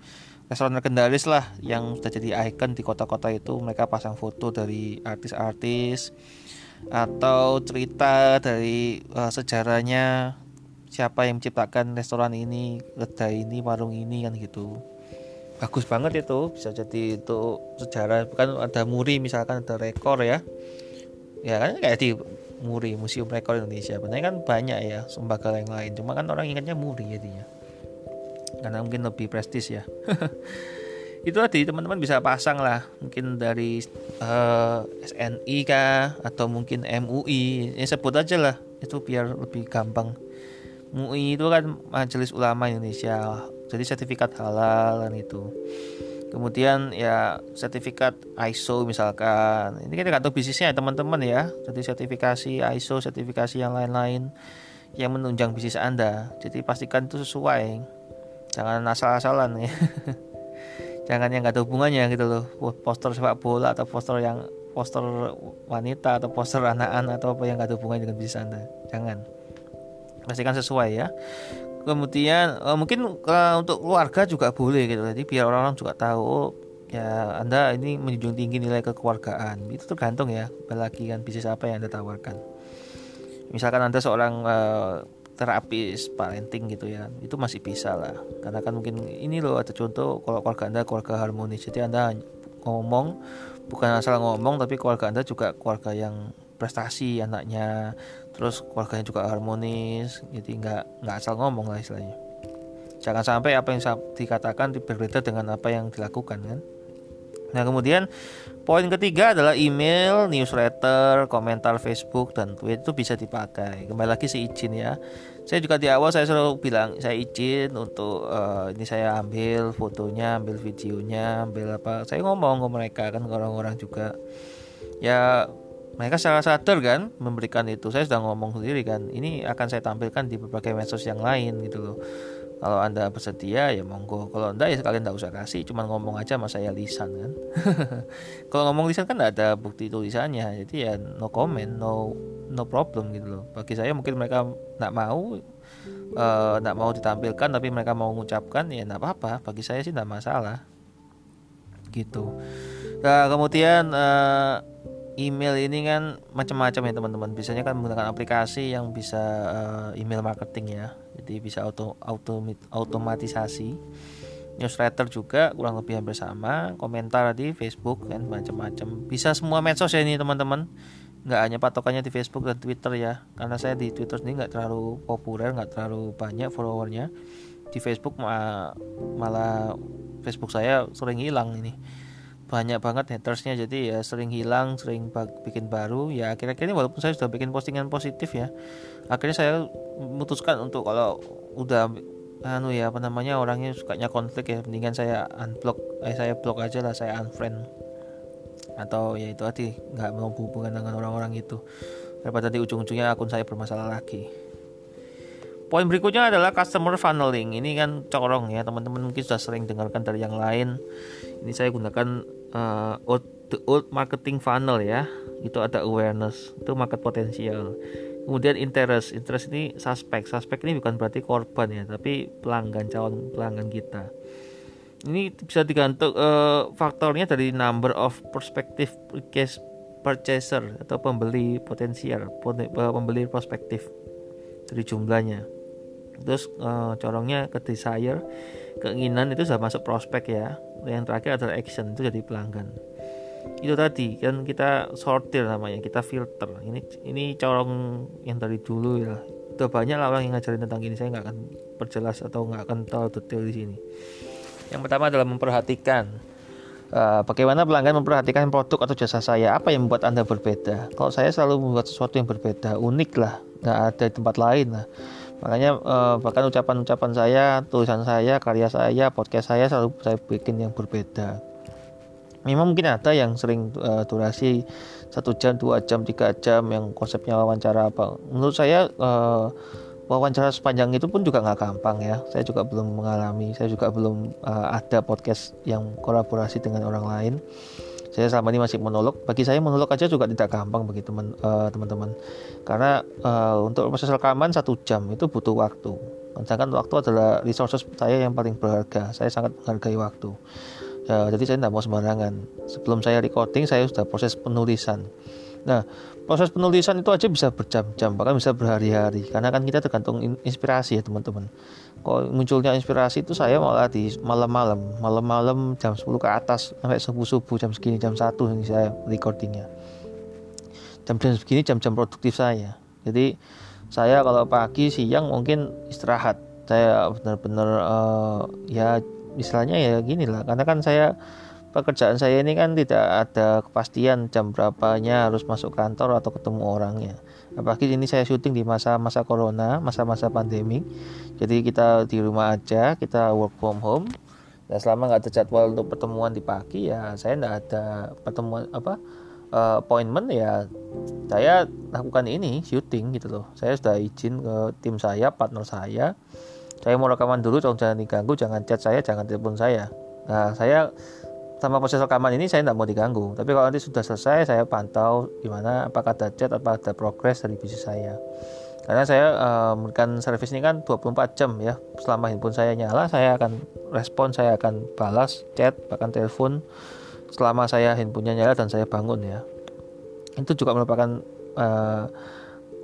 restoran legendaris lah yang sudah jadi ikon di kota-kota itu. Mereka pasang foto dari artis-artis atau cerita dari uh, sejarahnya. Siapa yang menciptakan restoran ini, kedai ini, warung ini kan gitu bagus banget itu bisa jadi itu sejarah bukan ada muri misalkan ada rekor ya. Ya kan kayak di muri museum rekor Indonesia. Benar kan banyak ya lembaga yang lain. Cuma kan orang ingatnya muri jadinya. Karena mungkin lebih prestis ya. Itu tadi teman-teman bisa pasang lah. Mungkin dari uh, eh, SNI kah? Atau mungkin MUI ya sebut aja lah. Itu biar lebih gampang. MUI itu kan Majelis Ulama Indonesia jadi sertifikat halal dan itu. Kemudian ya sertifikat ISO misalkan. Ini kita tahu bisnisnya ya teman-teman ya. Jadi sertifikasi ISO sertifikasi yang lain-lain yang menunjang bisnis anda. Jadi pastikan itu sesuai. Jangan asal-asalan ya. Jangan yang gak ada hubungannya gitu loh. Poster sepak bola atau poster yang poster wanita atau poster anak-anak atau apa yang gak ada hubungannya dengan bisnis anda. Jangan. Pastikan sesuai ya kemudian uh, mungkin uh, untuk keluarga juga boleh gitu. Jadi biar orang-orang juga tahu oh, ya anda ini menjunjung tinggi nilai kekeluargaan. Itu tergantung ya apalagi kan bisnis apa yang anda tawarkan. Misalkan anda seorang uh, terapis parenting gitu ya itu masih bisa lah. Karena kan mungkin ini loh ada contoh kalau keluarga anda keluarga harmonis. Jadi anda ngomong bukan asal ngomong tapi keluarga anda juga keluarga yang prestasi anaknya terus keluarganya juga harmonis jadi nggak nggak asal ngomong lah istilahnya. Jangan sampai apa yang dikatakan berbeda dengan apa yang dilakukan kan? Nah kemudian poin ketiga adalah email newsletter komentar Facebook dan tweet itu bisa dipakai. Kembali lagi si izin ya. Saya juga di awal saya selalu bilang saya izin untuk uh, ini saya ambil fotonya ambil videonya ambil apa. Saya ngomong ke mereka kan orang-orang juga. Ya mereka secara sadar kan memberikan itu. Saya sudah ngomong sendiri kan ini akan saya tampilkan di berbagai medsos yang lain gitu loh. Kalau anda bersedia ya monggo. Kalau anda ya sekalian tidak usah kasih cuma ngomong aja sama saya lisan kan. Kalau ngomong lisan kan tidak ada bukti tulisannya jadi ya no comment no no problem gitu loh. Bagi saya mungkin mereka tidak mau tidak uh, mau ditampilkan tapi mereka mau mengucapkan ya tidak apa-apa. Bagi saya sih tidak masalah. Gitu. Nah, kemudian uh, email ini kan macam-macam ya teman-teman. Biasanya kan menggunakan aplikasi yang bisa uh, email marketing ya. Jadi bisa auto, auto automatisasi. Newsletter juga kurang lebih hampir sama. Komentar di Facebook kan macam-macam. Bisa semua medsos ya ini teman-teman. Nggak hanya patokannya di Facebook dan Twitter ya. Karena saya di Twitter ini nggak terlalu populer nggak terlalu banyak followernya. Di Facebook malah Facebook saya sering hilang ini banyak banget hatersnya. Jadi ya sering hilang sering bikin baru. Ya akhir-akhir ini walaupun saya sudah bikin postingan positif ya akhirnya saya memutuskan untuk kalau udah anu ya apa namanya orangnya sukanya konflik ya mendingan saya unblock eh, saya block aja lah saya unfriend. Atau ya itu tadi nggak mau hubungan dengan orang-orang itu. Daripada di ujung-ujungnya akun saya bermasalah lagi. Poin berikutnya adalah customer funneling. Ini kan corong ya, teman-teman mungkin sudah sering dengarkan dari yang lain. Ini saya gunakan uh, old, the old marketing funnel ya. Itu ada awareness, itu market potensial. Kemudian interest, interest ini suspek. Suspek ini bukan berarti korban ya, tapi pelanggan calon pelanggan kita. Ini bisa digantung uh, faktornya dari number of prospective case purchaser atau pembeli potensial, pembeli prospektif dari jumlahnya terus uh, corongnya ke desire keinginan itu sudah masuk prospek ya. Yang terakhir adalah action itu jadi pelanggan. Itu tadi kan kita sortir namanya kita filter. Ini ini corong yang dari dulu ya. Udah banyak lah orang yang ngajarin tentang ini saya nggak akan perjelas atau nggak akan terlalu detail di sini. Yang pertama adalah memperhatikan uh, bagaimana pelanggan memperhatikan produk atau jasa saya. Apa yang membuat anda berbeda? Kalau saya selalu membuat sesuatu yang berbeda unik lah. Nggak ada di tempat lain lah makanya eh, bahkan ucapan-ucapan saya tulisan saya karya saya podcast saya selalu saya bikin yang berbeda. Memang mungkin ada yang sering uh, durasi satu jam dua jam tiga jam yang konsepnya wawancara apa. Menurut saya uh, wawancara sepanjang itu pun juga nggak gampang ya. Saya juga belum mengalami saya juga belum uh, ada podcast yang kolaborasi dengan orang lain saya selama ini masih monolog. Bagi saya monolog aja juga tidak gampang bagi uh, teman-teman. Karena uh, untuk proses rekaman satu jam itu butuh waktu. Sedangkan waktu adalah resources saya yang paling berharga. Saya sangat menghargai waktu. Ya, jadi saya tidak mau sembarangan. Sebelum saya recording saya sudah proses penulisan nah proses penulisan itu aja bisa berjam-jam bahkan bisa berhari-hari. Karena kan kita tergantung inspirasi ya teman-teman. Kok munculnya inspirasi itu saya malah di malam-malam. Malam-malam jam 10 ke atas sampai subuh-subuh jam segini jam 1 ini saya recordingnya. Jam-jam segini jam-jam produktif saya. Jadi saya kalau pagi siang mungkin istirahat. Saya benar-benar uh, ya misalnya ya gini lah karena kan saya pekerjaan saya ini kan tidak ada kepastian jam berapanya harus masuk kantor atau ketemu orangnya. Apalagi ini saya syuting di masa-masa corona masa-masa pandemi. Jadi kita di rumah aja kita work from home. Dan selama nggak ada jadwal untuk pertemuan di pagi ya saya nggak ada pertemuan apa uh, appointment ya saya lakukan ini syuting gitu loh. Saya sudah izin ke tim saya partner saya. Saya mau rekaman dulu jangan diganggu jangan chat saya jangan telepon saya. Nah saya sama proses rekaman ini saya tidak mau diganggu. Tapi kalau nanti sudah selesai saya pantau gimana apakah ada chat apakah ada progres dari bisnis saya. Karena saya uh, memberikan servis ini kan 24 jam ya. Selama handphone saya nyala saya akan respon saya akan balas chat bahkan telepon selama saya handphonenya nyala dan saya bangun ya. Itu juga merupakan uh,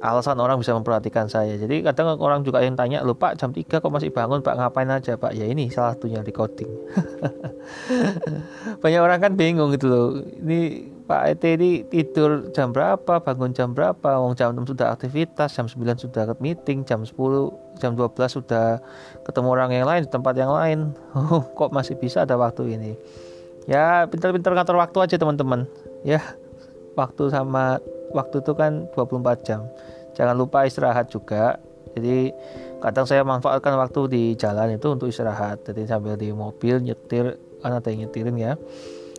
alasan orang bisa memperhatikan saya. Jadi kadang orang juga yang tanya, lupa jam 3 kok masih bangun Pak ngapain aja Pak? Ya ini salah satunya recording. Banyak orang kan bingung gitu loh. Ini Pak ET ini tidur jam berapa, bangun jam berapa? Wong jam 6 sudah aktivitas, jam 9 sudah meeting, jam 10, jam 12 sudah ketemu orang yang lain di tempat yang lain. Oh, kok masih bisa ada waktu ini? Ya, pintar-pintar ngatur waktu aja teman-teman. Ya, waktu sama waktu itu kan 24 jam. Jangan lupa istirahat juga. Jadi kadang saya manfaatkan waktu di jalan itu untuk istirahat. Jadi sambil di mobil nyetir kan ada yang nyetirin ya.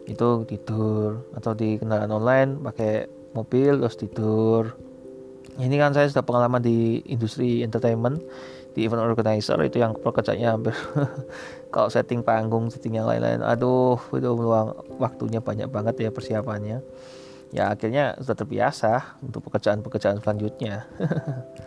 Itu tidur. Atau di kendaraan online pakai mobil terus tidur. Ini kan saya sudah pengalaman di industri entertainment di event organizer. Itu yang pekerjaannya hampir kalau setting panggung setting yang lain-lain. Aduh itu meluang waktunya banyak banget ya persiapannya ya akhirnya sudah terbiasa untuk pekerjaan-pekerjaan selanjutnya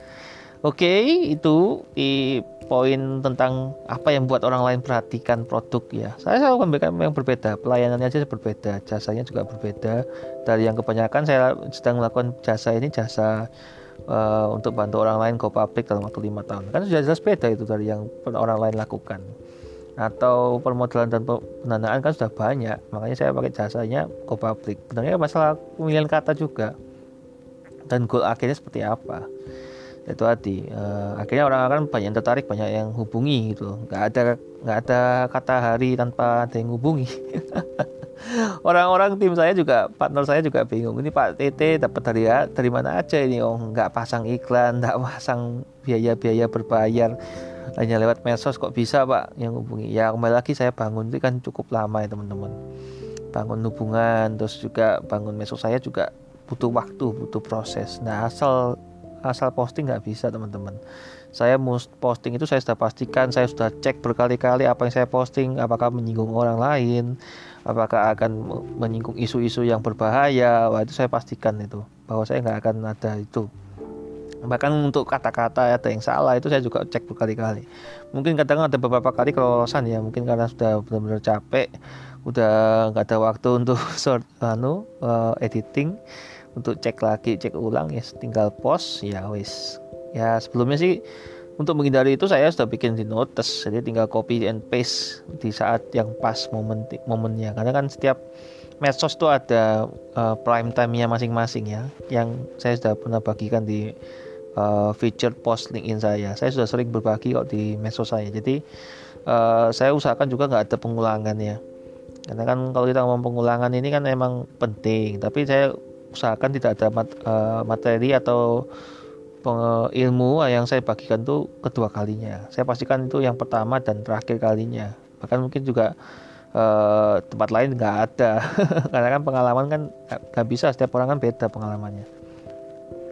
Oke, okay, itu di poin tentang apa yang buat orang lain perhatikan produk ya. Saya selalu memberikan yang berbeda, pelayanannya aja berbeda, jasanya juga berbeda. Dari yang kebanyakan saya sedang melakukan jasa ini jasa uh, untuk bantu orang lain go public dalam waktu lima tahun. Kan sudah jelas beda itu dari yang orang lain lakukan. Atau permodalan dan pendanaan kan sudah banyak, makanya saya pakai jasanya go public. Sebenarnya masalah pemilihan kata juga. Dan goal akhirnya seperti apa? Itu hati uh, akhirnya orang akan banyak yang tertarik banyak yang hubungi gitu nggak ada nggak ada kata hari tanpa ada yang hubungi. Orang-orang tim saya juga partner saya juga bingung. Ini Pak TT dapat dari dari mana aja ini? Oh nggak pasang iklan nggak pasang biaya-biaya berbayar hanya lewat medsos kok bisa Pak yang hubungi? Ya kembali lagi saya bangun itu kan cukup lama ya teman-teman. Bangun hubungan terus juga bangun medsos saya juga butuh waktu butuh proses. Nah asal asal posting nggak bisa teman-teman. Saya posting itu saya sudah pastikan saya sudah cek berkali-kali apa yang saya posting apakah menyinggung orang lain apakah akan menyinggung isu-isu yang berbahaya. Wah itu saya pastikan itu bahwa saya nggak akan ada itu bahkan untuk kata-kata ada yang salah itu saya juga cek berkali-kali. Mungkin kadang ada beberapa kali kelolosan ya mungkin karena sudah benar-benar capek udah nggak ada waktu untuk short anu uh, editing untuk cek lagi cek ulang ya tinggal post ya wis. Ya sebelumnya sih untuk menghindari itu saya sudah bikin di notes jadi tinggal copy and paste di saat yang pas momen momennya. Karena kan setiap medsos tuh ada uh, prime time-nya masing-masing ya yang saya sudah pernah bagikan di uh, feature post LinkedIn saya saya sudah sering berbagi kok di medsos saya jadi uh, saya usahakan juga nggak ada pengulangan ya karena kan kalau kita ngomong pengulangan ini kan emang penting tapi saya usahakan tidak ada mat, uh, materi atau ilmu yang saya bagikan tuh kedua kalinya. Saya pastikan itu yang pertama dan terakhir kalinya. Bahkan mungkin juga uh, tempat lain nggak ada, karena kan pengalaman kan nggak bisa setiap orang kan beda pengalamannya.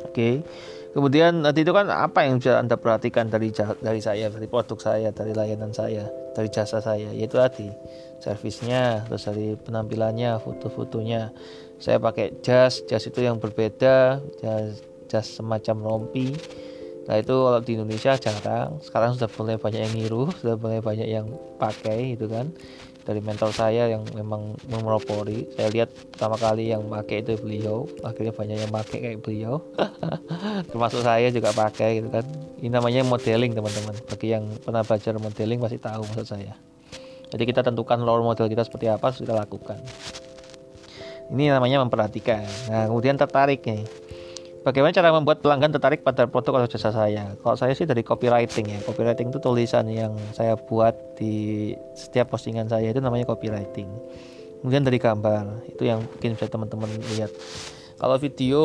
Oke. Kemudian nanti itu kan apa yang bisa anda perhatikan dari dari saya, dari produk saya, dari layanan saya, dari jasa saya, yaitu tadi servisnya, terus dari penampilannya, foto-fotonya, saya pakai jas jas itu yang berbeda jas jas semacam rompi. Nah itu kalau di Indonesia jarang. Sekarang sudah mulai banyak yang ngiru sudah mulai banyak yang pakai gitu kan dari mentor saya yang memang memelopori saya lihat pertama kali yang pakai itu beliau akhirnya banyak yang pakai kayak beliau. Termasuk saya juga pakai gitu kan. Ini namanya modeling teman-teman. Bagi yang pernah belajar modeling pasti tahu maksud saya. Jadi kita tentukan role model kita seperti apa kita lakukan. Ini namanya memperhatikan. Nah, kemudian tertarik nih. Bagaimana cara membuat pelanggan tertarik pada produk atau jasa saya? Kalau saya sih dari copywriting ya. Copywriting itu tulisan yang saya buat di setiap postingan saya itu namanya copywriting. Kemudian dari gambar, itu yang mungkin bisa teman-teman lihat. Kalau video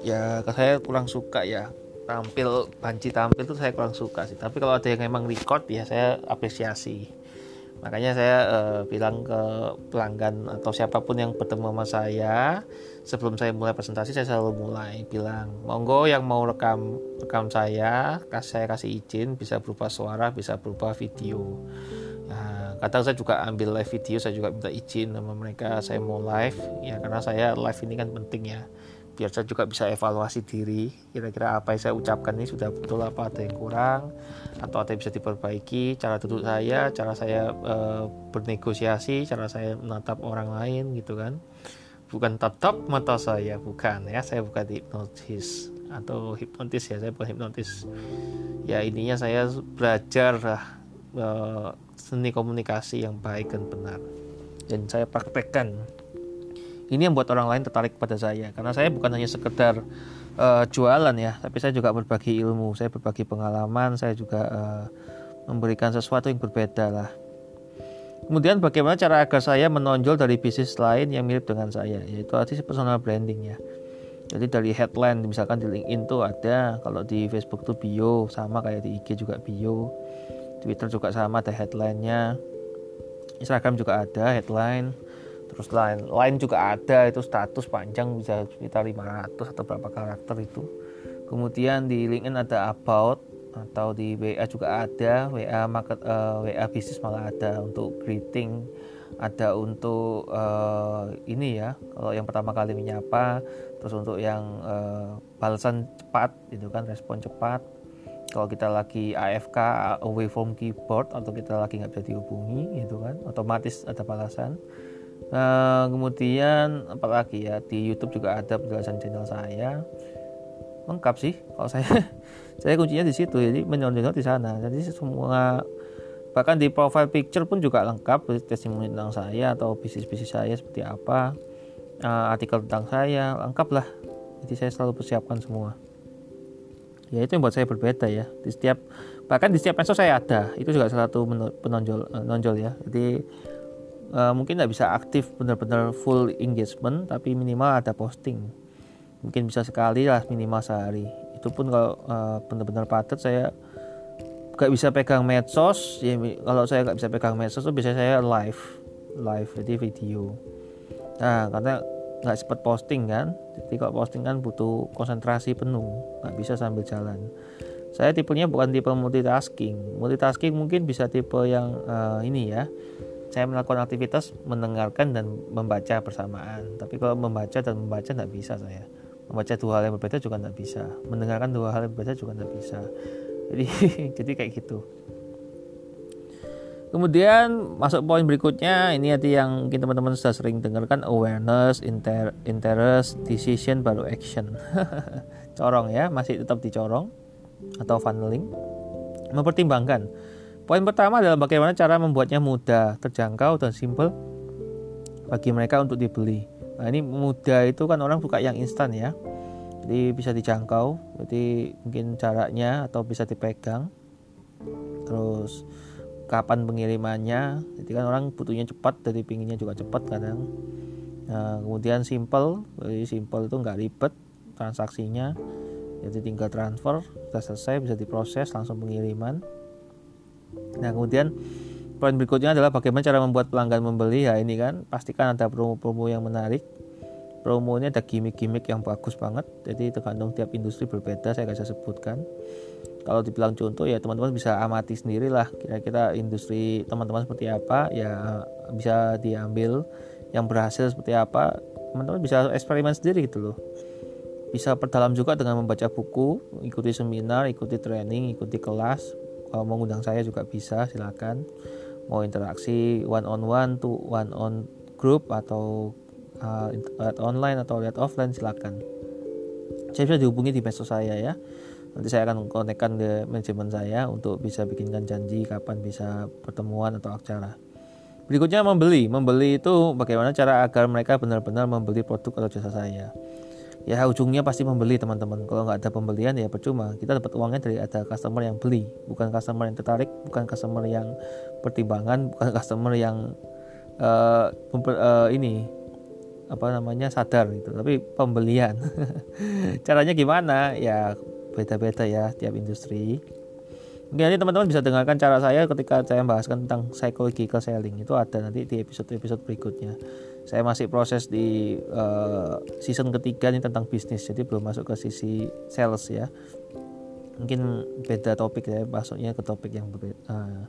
ya saya kurang suka ya tampil banci tampil itu saya kurang suka sih. Tapi kalau ada yang memang record ya saya apresiasi makanya saya uh, bilang ke pelanggan atau siapa pun yang bertemu sama saya sebelum saya mulai presentasi saya selalu mulai bilang monggo yang mau rekam rekam saya saya kasih izin bisa berupa suara bisa berupa video. Nah, kadang saya juga ambil live video saya juga minta izin sama mereka saya mau live ya karena saya live ini kan penting ya biar saya juga bisa evaluasi diri kira-kira apa yang saya ucapkan ini sudah betul apa ada yang kurang atau ada yang bisa diperbaiki cara duduk saya cara saya e, bernegosiasi cara saya menatap orang lain gitu kan. Bukan tatap mata saya bukan ya saya bukan hipnotis atau hipnotis ya saya bukan hipnotis. Ya ininya saya belajar lah e, seni komunikasi yang baik dan benar. Dan saya praktekkan ini yang buat orang lain tertarik pada saya. Karena saya bukan hanya sekedar uh, jualan ya tapi saya juga berbagi ilmu saya berbagi pengalaman saya juga uh, memberikan sesuatu yang berbeda lah. Kemudian bagaimana cara agar saya menonjol dari bisnis lain yang mirip dengan saya? Yaitu arti personal branding ya. Jadi dari headline misalkan di LinkedIn tuh ada kalau di Facebook tuh bio sama kayak di IG juga bio. Twitter juga sama ada headlinenya. Instagram juga ada headline terus lain lain juga ada itu status panjang bisa sekitar 500 atau berapa karakter itu. Kemudian di LinkedIn ada about atau di WA juga ada. WA market uh, WA bisnis malah ada untuk greeting ada untuk uh, ini ya kalau yang pertama kali menyapa terus untuk yang uh, balasan cepat itu kan respon cepat. Kalau kita lagi AFK away from keyboard atau kita lagi nggak bisa dihubungi gitu kan otomatis ada balasan nah, kemudian apalagi ya di YouTube juga ada penjelasan channel saya. Lengkap sih kalau saya. Saya kuncinya di situ jadi menonjol di sana. Jadi semua bahkan di profile picture pun juga lengkap testimoni tentang saya atau bisnis bisnis saya seperti apa. Uh, artikel tentang saya lengkap lah. Jadi saya selalu persiapkan semua. Ya itu yang buat saya berbeda ya. Di setiap bahkan di setiap medsos saya ada. Itu juga salah satu penonjol menonjol ya. Jadi uh, mungkin nggak bisa aktif benar-benar full engagement tapi minimal ada posting. Mungkin bisa sekali lah minimal sehari. Itu pun kalau uh, benar-benar padat saya nggak bisa pegang medsos. Ya kalau saya nggak bisa pegang medsos tuh biasanya saya live live jadi video. Nah karena nggak sempat posting kan jadi kalau posting kan butuh konsentrasi penuh nggak bisa sambil jalan. Saya tipenya bukan tipe multitasking. Multitasking mungkin bisa tipe yang uh, ini ya saya melakukan aktivitas mendengarkan dan membaca bersamaan tapi kalau membaca dan membaca nggak bisa saya membaca dua hal yang berbeda juga nggak bisa mendengarkan dua hal yang berbeda juga nggak bisa jadi jadi kayak gitu Kemudian masuk poin berikutnya ini nanti yang mungkin teman-teman sudah sering dengarkan awareness, inter, interest, decision baru action. corong ya, masih tetap dicorong atau funneling. Mempertimbangkan. Poin pertama adalah bagaimana cara membuatnya mudah, terjangkau dan simple bagi mereka untuk dibeli. Nah, ini mudah itu kan orang suka yang instan ya. Jadi bisa dijangkau, jadi mungkin caranya atau bisa dipegang. Terus kapan pengirimannya jadi kan orang butuhnya cepat dari pinginnya juga cepat kadang nah, kemudian simple jadi simple itu nggak ribet transaksinya jadi tinggal transfer sudah selesai bisa diproses langsung pengiriman nah kemudian poin berikutnya adalah bagaimana cara membuat pelanggan membeli. Ya ini kan pastikan ada promo-promo yang menarik. Promonya ada gimmick-gimmick yang bagus banget. Jadi tergantung tiap industri berbeda saya bisa sebutkan. Kalau dibilang contoh ya teman-teman bisa amati sendiri lah kira-kira industri teman-teman seperti apa. Ya bisa diambil yang berhasil seperti apa. Teman-teman bisa eksperimen sendiri gitu loh. Bisa perdalam juga dengan membaca buku ikuti seminar ikuti training ikuti kelas kalau mau ngundang saya juga bisa silakan. Mau interaksi one on one to one on group atau uh, lihat online atau lihat offline silakan. Saya bisa dihubungi di medsos saya ya. Nanti saya akan konekkan ke manajemen saya untuk bisa bikinkan janji kapan bisa pertemuan atau acara. Berikutnya membeli. Membeli itu bagaimana cara agar mereka benar-benar membeli produk atau jasa saya ya ujungnya pasti membeli teman-teman. Kalau nggak ada pembelian ya percuma. Kita dapat uangnya dari ada customer yang beli. Bukan customer yang tertarik bukan customer yang pertimbangan bukan customer yang uh, uh, ini apa namanya sadar gitu. Tapi pembelian. Caranya gimana? Ya beda-beda ya tiap industri. Mungkin nanti teman-teman bisa dengarkan cara saya ketika saya membahaskan tentang psychological selling. Itu ada nanti di episode-episode berikutnya. Saya masih proses di uh, season ketiga ini tentang bisnis, jadi belum masuk ke sisi sales ya. Mungkin beda topik ya, masuknya ke topik yang berbeda. Uh,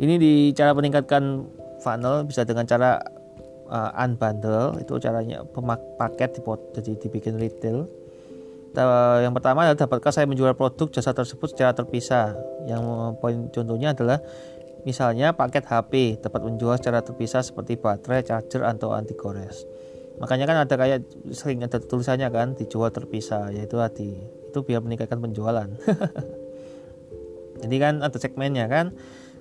ini di cara meningkatkan funnel bisa dengan cara uh, unbundle itu caranya paket jadi dibikin retail yang pertama adalah dapatkah saya menjual produk jasa tersebut secara terpisah yang poin contohnya adalah misalnya paket HP dapat menjual secara terpisah seperti baterai, charger atau anti gores makanya kan ada kayak sering ada tulisannya kan dijual terpisah yaitu tadi itu biar meningkatkan penjualan jadi kan ada segmennya kan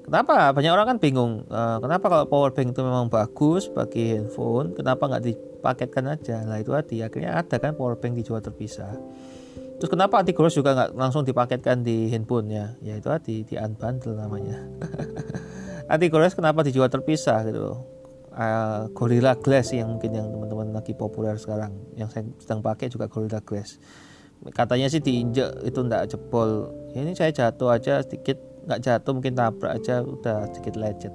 Kenapa? Banyak orang kan bingung. Uh, kenapa kalau power bank itu memang bagus bagi handphone, kenapa nggak dipaketkan aja? Nah itu tadi akhirnya ada kan power bank dijual terpisah. Terus kenapa anti ghost juga nggak langsung dipaketkan di handphonenya? Ya itu tadi di unbundle namanya. anti ghost kenapa dijual terpisah gitu loh? Uh, Gorilla Glass yang mungkin yang teman-teman lagi populer sekarang yang saya sedang pakai juga Gorilla Glass katanya sih diinjek itu ndak jebol ya, ini saya jatuh aja sedikit nggak jatuh mungkin tabrak aja udah sedikit lecet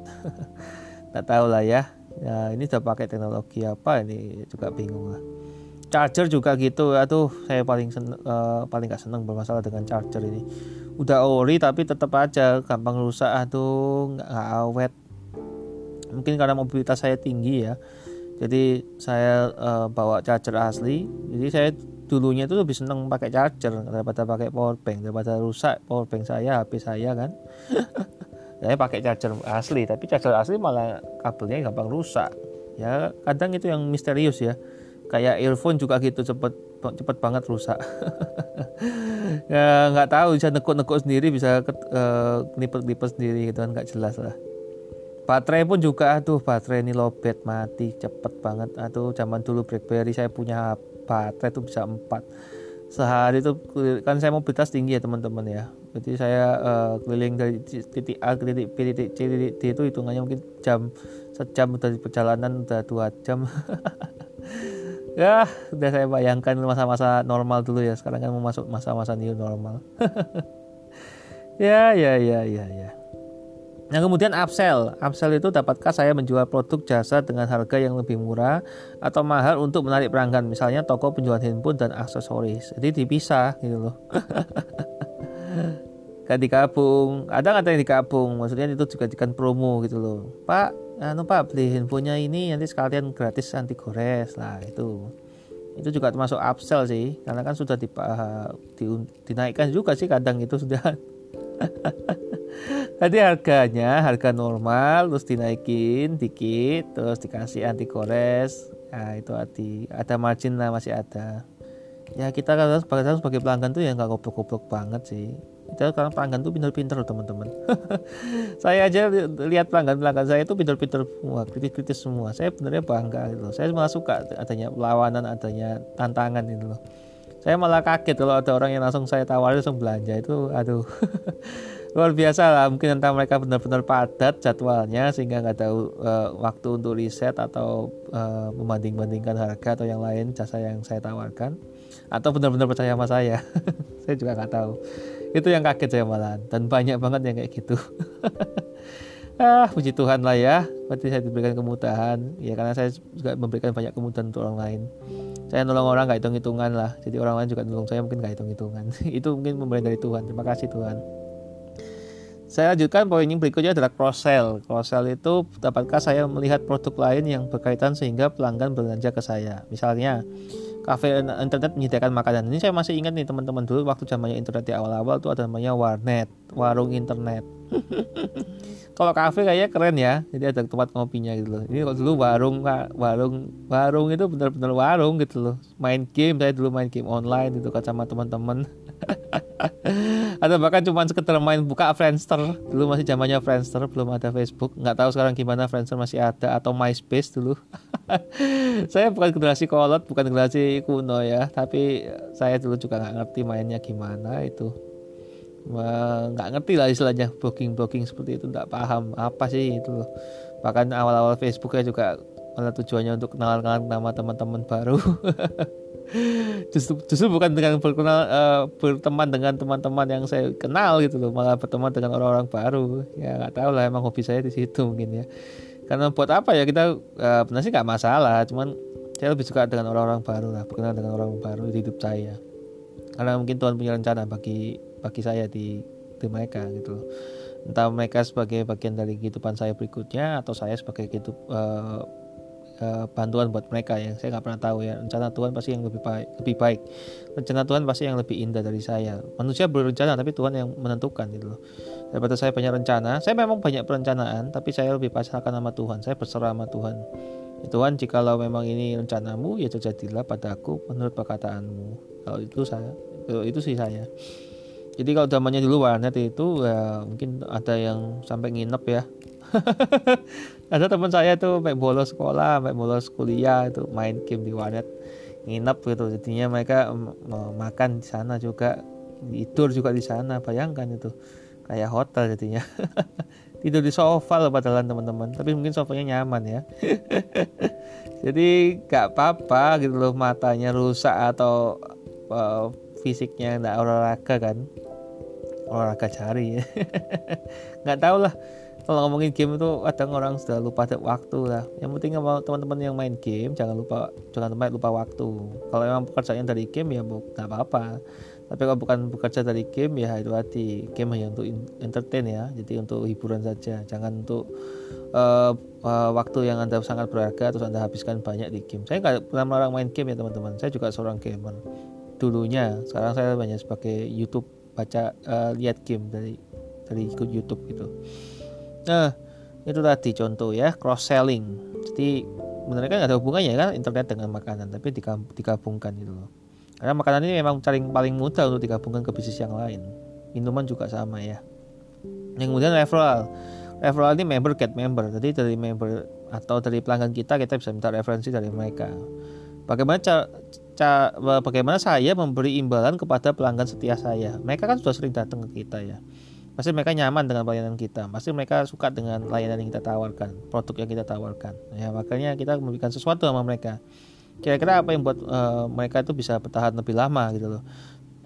nggak tahu lah ya ya ini udah pakai teknologi apa ini juga bingung lah charger juga gitu. Aduh saya paling seneng, uh, paling gak seneng bermasalah dengan charger ini. Udah ori tapi tetap aja gampang rusak. Aduh nggak awet. Mungkin karena mobilitas saya tinggi ya. Jadi saya uh, bawa charger asli. Jadi saya dulunya itu lebih seneng pakai charger daripada pakai power bank. Daripada rusak power bank saya HP saya kan. Saya pakai charger asli tapi charger asli malah kabelnya gampang rusak. Ya kadang itu yang misterius ya kayak earphone juga gitu cepet cepet banget rusak. Ya nggak tahu bisa nekuk-nekuk sendiri bisa nipet-nipet sendiri gitu kan nggak jelas lah. Baterai pun juga aduh baterai ini lobet mati cepet banget. Aduh zaman dulu BlackBerry saya punya baterai itu bisa 4 sehari itu kan saya mobilitas tinggi ya teman-teman ya. Jadi saya uh, keliling dari titik A ke titik B titik C titik D itu hitungannya mungkin jam sejam dari perjalanan udah dua jam ya udah saya bayangkan masa-masa normal dulu ya sekarang kan mau masuk masa-masa new normal ya ya ya ya ya Yang kemudian upsell. Upsell itu dapatkah saya menjual produk jasa dengan harga yang lebih murah atau mahal untuk menarik pelanggan, misalnya toko penjualan handphone dan aksesoris. Jadi dipisah gitu loh. Gak digabung. Ada nggak yang digabung? Maksudnya itu juga jadikan promo gitu loh. Pak, anu Pak beli handphonenya ini nanti sekalian gratis anti gores lah itu. Itu juga termasuk upsell sih, karena kan sudah di, di, dinaikkan juga sih kadang itu sudah. Tadi harganya harga normal terus dinaikin dikit terus dikasih anti gores. Nah, itu arti ada margin lah masih ada. Ya kita kalau sebagai sebagai pelanggan tuh ya nggak goblok-goblok banget sih. Kita sekarang pelanggan tuh pinter-pinter loh teman-teman. saya aja lihat pelanggan-pelanggan saya itu pinter-pinter semua, kritis-kritis semua. Saya benernya bangga gitu. Saya malah suka adanya perlawanan, adanya tantangan itu loh saya malah kaget kalau ada orang yang langsung saya tawarin langsung belanja itu aduh luar biasa lah mungkin entah mereka benar-benar padat jadwalnya sehingga nggak tahu uh, waktu untuk riset atau uh, membanding-bandingkan harga atau yang lain jasa yang saya tawarkan atau benar-benar percaya sama saya saya juga nggak tahu itu yang kaget saya malah. Dan banyak banget yang kayak gitu. Ah puji Tuhan lah ya. Berarti saya diberikan kemudahan. Ya karena saya juga memberikan banyak kemudahan untuk orang lain. Saya nolong orang nggak hitung hitungan lah. Jadi orang lain juga nolong saya mungkin nggak hitung hitungan itu mungkin pemberian dari Tuhan. Terima kasih Tuhan. Saya lanjutkan poin yang berikutnya adalah cross sell cross sell itu dapatkah saya melihat produk lain yang berkaitan sehingga pelanggan belanja ke saya? Misalnya kafe internet menyediakan makanan. Ini saya masih ingat nih teman-teman dulu waktu zamannya internet di awal-awal itu ada namanya warnet warung internet. Kalau kafe kayaknya keren ya jadi ada tempat ngopinya gitu loh. Ini kalau dulu warung warung warung itu benar-benar warung gitu loh. Main game saya dulu main game online itu kan sama teman-teman ada bahkan cuma sekedar main buka Friendster. Dulu masih zamannya Friendster belum ada Facebook. Nggak tahu sekarang gimana Friendster masih ada atau MySpace dulu. Saya bukan generasi kolot bukan generasi kuno ya. Tapi saya dulu juga nggak ngerti mainnya gimana itu. Nggak ngerti lah istilahnya. Booking booking seperti itu nggak paham apa sih itu loh. Bahkan awal-awal Facebook ya juga malah tujuannya untuk kenalan-kenalan nama teman-teman baru justru justru bukan dengan berkenal uh, berteman dengan teman-teman yang saya kenal gitu loh. Malah berteman dengan orang-orang baru. Ya nggak tahu lah emang hobi saya di situ mungkin ya. Karena buat apa ya kita uh, benar sih nggak masalah. Cuman saya lebih suka dengan orang-orang baru lah berkenal dengan orang baru di hidup saya. Karena mungkin Tuhan punya rencana bagi bagi saya di di mereka gitu loh. Entah mereka sebagai bagian dari kehidupan saya berikutnya atau saya sebagai hidup uh, uh, bantuan buat mereka yang saya nggak pernah tahu ya. Rencana Tuhan pasti yang lebih baik lebih baik. Rencana Tuhan pasti yang lebih indah dari saya. Manusia berencana tapi Tuhan yang menentukan gitu loh. Daripada saya banyak rencana saya memang banyak perencanaan tapi saya lebih pasrahkan sama Tuhan. Saya berserah sama Tuhan. Ya, Tuhan jikalau memang ini rencanamu ya terjadilah padaku menurut perkataanmu. Kalau itu saya itu sih saya. Jadi kalau zamannya dulu warnet itu ya mungkin ada yang sampai nginep ya ada teman saya tuh sampai bolos sekolah sampai bolos kuliah itu main game di warnet. Nginep gitu jadinya mereka makan di sana juga tidur juga di sana bayangkan itu. Kayak hotel jadinya. Tidur di sofa loh padahal teman-teman tapi mungkin sofanya nyaman ya. Jadi gak apa-apa gitu loh matanya rusak atau uh, fisiknya nggak olahraga kan. Olahraga jari. Nggak tahu lah kalau ngomongin game itu kadang orang sudah lupa waktu lah. Yang penting kalau teman-teman yang main game jangan lupa jangan sampai lupa waktu. Kalau memang pekerjaannya dari game ya nggak apa-apa. Tapi kalau bukan bekerja dari game ya itu hati game hanya untuk entertain ya. Jadi untuk hiburan saja. Jangan untuk uh, uh, waktu yang anda sangat berharga terus anda habiskan banyak di game. Saya nggak pernah melarang main game ya teman-teman. Saya juga seorang gamer. Dulunya sekarang saya banyak sebagai YouTube baca uh, lihat game dari dari ikut YouTube gitu nah itu tadi contoh ya cross selling jadi sebenarnya kan ada hubungannya kan internet dengan makanan tapi digabungkan gitu loh karena makanan ini memang paling paling mudah untuk digabungkan ke bisnis yang lain. Minuman juga sama ya. Yang kemudian referral. Referral ini member get member. Jadi dari member atau dari pelanggan kita kita bisa minta referensi dari mereka. Bagaimana cara bagaimana saya memberi imbalan kepada pelanggan setia saya? Mereka kan sudah sering datang ke kita ya. Pasti mereka nyaman dengan pelayanan kita. Pasti mereka suka dengan layanan yang kita tawarkan, produk yang kita tawarkan. Ya, makanya kita memberikan sesuatu sama mereka. Kira-kira apa yang buat uh, mereka itu bisa bertahan lebih lama gitu loh.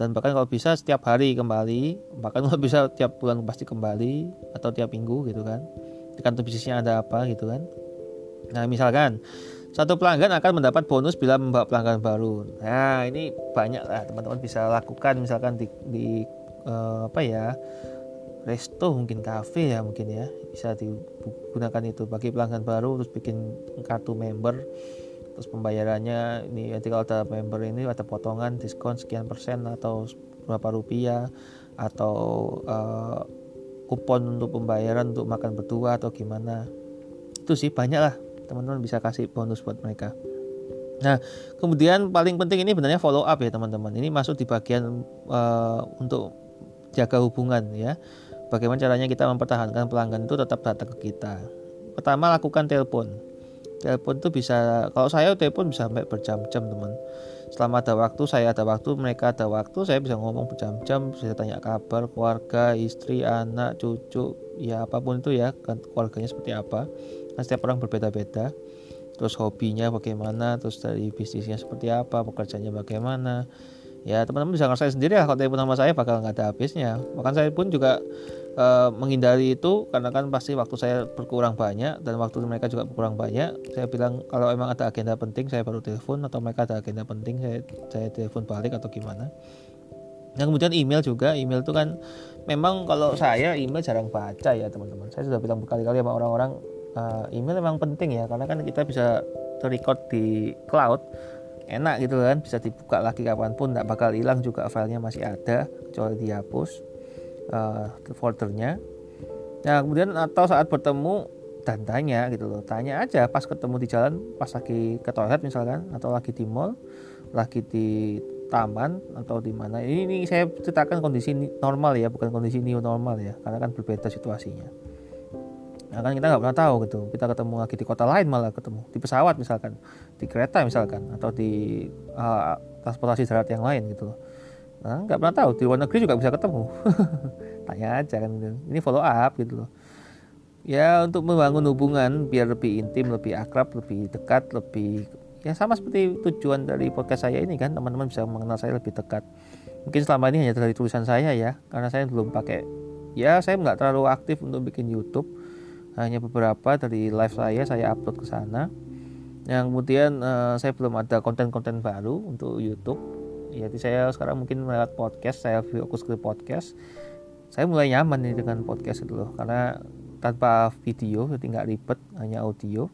Dan bahkan kalau bisa setiap hari kembali bahkan kalau bisa tiap bulan pasti kembali atau tiap minggu gitu kan. Tergantung bisnisnya ada apa gitu kan. Nah misalkan satu pelanggan akan mendapat bonus bila membawa pelanggan baru. Nah ini banyak lah teman-teman bisa lakukan misalkan di, di uh, apa ya resto mungkin cafe ya mungkin ya. Bisa digunakan itu bagi pelanggan baru terus bikin kartu member. Terus pembayarannya ini nanti kalau ada member ini ada potongan diskon sekian persen atau berapa rupiah atau uh, kupon untuk pembayaran untuk makan berdua atau gimana. Itu sih banyak lah. Teman-teman bisa kasih bonus buat mereka. Nah kemudian paling penting ini sebenarnya follow up ya teman-teman. Ini masuk di bagian uh, untuk jaga hubungan ya bagaimana caranya kita mempertahankan pelanggan itu tetap datang ke kita? Pertama lakukan telepon. Telepon tuh bisa kalau saya telepon bisa sampai berjam-jam teman. Selama ada waktu saya ada waktu mereka ada waktu saya bisa ngomong berjam-jam bisa tanya kabar keluarga istri anak cucu ya apa pun itu ya kan keluarganya seperti apa. Kan setiap orang berbeda-beda. Terus hobinya bagaimana terus dari bisnisnya seperti apa pekerjaannya bagaimana. Ya teman-teman bisa ngerasain sendiri ya kalau telepon sama saya bakal nggak ada habisnya. Bahkan saya pun juga uh, menghindari itu karena kan pasti waktu saya berkurang banyak dan waktu mereka juga berkurang banyak saya bilang kalau emang ada agenda penting saya baru telepon atau mereka ada agenda penting saya saya telepon balik atau gimana. Dan kemudian email juga email itu kan memang kalau saya email jarang baca ya teman-teman. Saya sudah bilang berkali-kali sama orang-orang uh, email memang penting ya karena kan kita bisa terrecord di cloud enak gitu kan bisa dibuka lagi kapan pun tidak bakal hilang juga filenya masih ada kecuali dihapus uh, foldernya. Nah kemudian atau saat bertemu dan tanya gitu loh. Tanya aja pas ketemu di jalan pas lagi ke toilet misalkan atau lagi di mall lagi di taman atau di mana. Ini, ini saya ceritakan kondisi normal ya bukan kondisi new normal ya karena kan berbeda situasinya. Nah kan kita nggak pernah tahu gitu kita ketemu lagi di kota lain malah ketemu. Di pesawat misalkan di kereta misalkan atau di uh, transportasi darat yang lain gitu loh Nah, nggak pernah tahu di luar negeri juga bisa ketemu. Tanya aja kan Ini follow up gitu loh. Ya untuk membangun hubungan biar lebih intim, lebih akrab, lebih dekat, lebih ya sama seperti tujuan dari podcast saya ini kan teman-teman bisa mengenal saya lebih dekat. Mungkin selama ini hanya dari tulisan saya ya, karena saya belum pakai ya saya nggak terlalu aktif untuk bikin YouTube. Hanya beberapa dari live saya saya upload ke sana. Yang kemudian uh, saya belum ada konten-konten baru untuk YouTube jadi saya sekarang mungkin melihat podcast saya fokus ke podcast. Saya mulai nyaman nih dengan podcast itu loh karena tanpa video jadi nggak ribet hanya audio.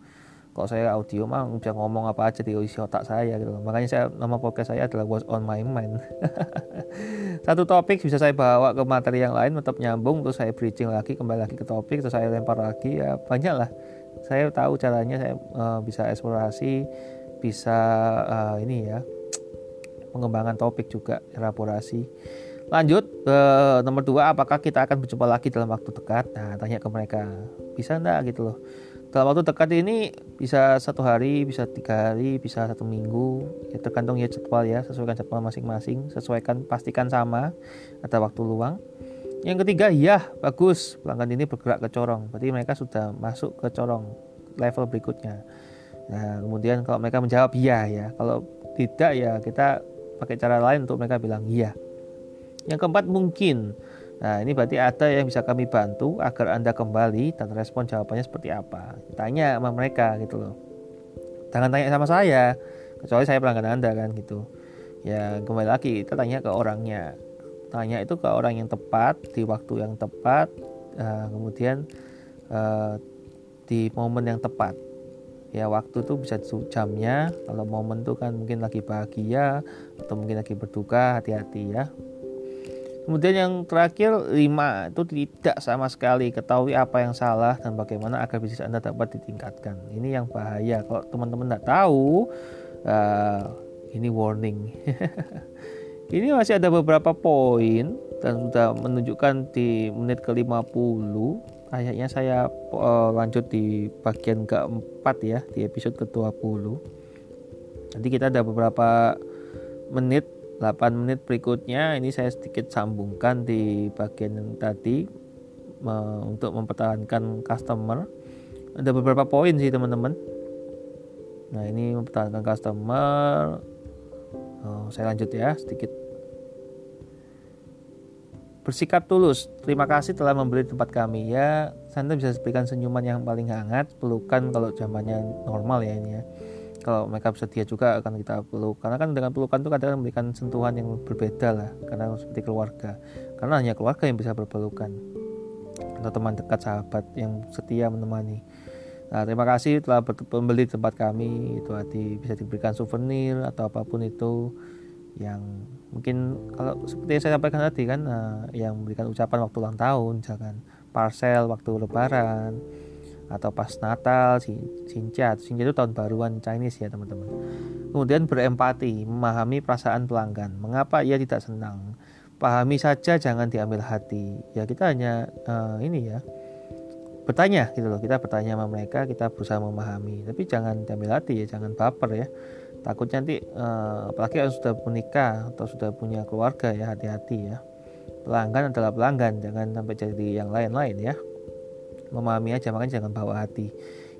Kalau saya audio mah bisa ngomong apa aja di isi otak saya gitu loh. makanya saya nama podcast saya adalah what's on my mind. Satu topik bisa saya bawa ke materi yang lain tetap nyambung terus saya bridging lagi kembali lagi ke topik terus saya lempar lagi ya banyak lah. Saya tahu caranya saya uh, bisa eksplorasi bisa uh, ini ya pengembangan topik juga elaborasi. Lanjut ke nomor dua apakah kita akan berjumpa lagi dalam waktu dekat? Nah tanya ke mereka. Bisa enggak gitu loh. Dalam waktu dekat ini bisa satu hari bisa tiga hari bisa satu minggu. Ya tergantung ya jadwal ya sesuaikan jadwal masing-masing. Sesuaikan pastikan sama ada waktu luang. Yang ketiga ya bagus. Pelanggan ini bergerak ke corong. Berarti mereka sudah masuk ke corong level berikutnya. Nah kemudian kalau mereka menjawab iya ya kalau tidak ya kita pakai cara lain untuk mereka bilang iya. Yang keempat mungkin Nah, ini berarti ada yang bisa kami bantu agar Anda kembali dan respon jawabannya seperti apa. Tanya sama mereka gitu loh. Jangan tanya sama saya, kecuali saya pelanggan Anda kan gitu. Ya, kembali lagi kita tanya ke orangnya. Tanya itu ke orang yang tepat di waktu yang tepat, uh, kemudian uh, di momen yang tepat. Ya, waktu itu bisa jamnya. Kalau momen itu kan mungkin lagi bahagia atau mungkin lagi berduka, hati-hati ya. Kemudian yang terakhir lima itu tidak sama sekali ketahui apa yang salah dan bagaimana agar bisnis Anda dapat ditingkatkan. Ini yang bahaya. Kalau teman-teman tidak tahu, uh, ini warning. ini masih ada beberapa poin dan sudah menunjukkan di menit ke-50. Kayaknya saya uh, lanjut di bagian keempat ya di episode ke-20. Nanti kita ada beberapa menit 8 menit berikutnya ini saya sedikit sambungkan di bagian yang tadi me, untuk mempertahankan customer. Ada beberapa poin sih teman-teman. Nah ini mempertahankan customer. Oh, saya lanjut ya sedikit bersikap tulus. Terima kasih telah membeli tempat kami. Ya Anda bisa berikan senyuman yang paling hangat pelukan kalau zamannya normal ya ini ya. Kalau mereka bersedia juga akan kita peluk. Karena kan dengan pelukan itu kadang memberikan sentuhan yang berbeda lah karena seperti keluarga. Karena hanya keluarga yang bisa berpelukan. Atau teman dekat sahabat yang setia menemani. Nah, terima kasih telah membeli tempat kami. Itu hati bisa diberikan souvenir atau apa pun itu yang mungkin kalau seperti yang saya sampaikan tadi kan, nah, yang memberikan ucapan waktu ulang tahun, misalkan parcel waktu lebaran, atau pas Natal, Sinca, Sinca itu tahun baruan Chinese ya teman-teman. Kemudian berempati, memahami perasaan pelanggan. Mengapa ia tidak senang? Pahami saja, jangan diambil hati. Ya kita hanya uh, ini ya bertanya gitu loh. Kita bertanya sama mereka, kita berusaha memahami. Tapi jangan diambil hati ya, jangan baper ya. Takut nanti uh, apalagi yang sudah menikah atau sudah punya keluarga ya hati-hati ya. Pelanggan adalah pelanggan, jangan sampai jadi yang lain-lain ya. Memahami aja makanya jangan bawa hati.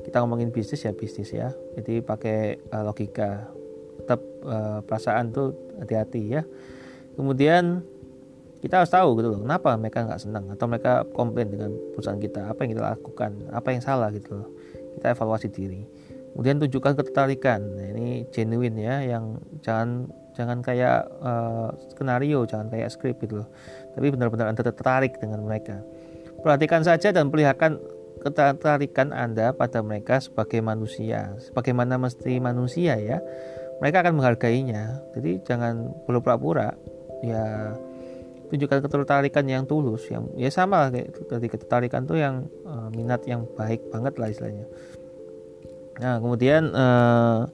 Kita ngomongin bisnis ya bisnis ya. Jadi pakai uh, logika. Tetap uh, perasaan tuh hati-hati ya. Kemudian kita harus tahu gitu loh kenapa mereka nggak senang atau mereka komplain dengan perusahaan kita? Apa yang kita lakukan? Apa yang salah gitu loh? Kita evaluasi diri kemudian tunjukkan ketertarikan nah, ini genuine ya yang jangan jangan kayak uh, skenario jangan kayak skrip gitu loh tapi benar-benar anda tertarik dengan mereka Perhatikan saja dan perlihatkan ketertarikan Anda pada mereka sebagai manusia, sebagaimana mesti manusia ya. Mereka akan menghargainya. Jadi jangan perlu pura-pura. Ya tunjukkan ketertarikan yang tulus, yang ya sama kayak ketertarikan tuh yang uh, minat yang baik banget lah istilahnya. Nah kemudian uh,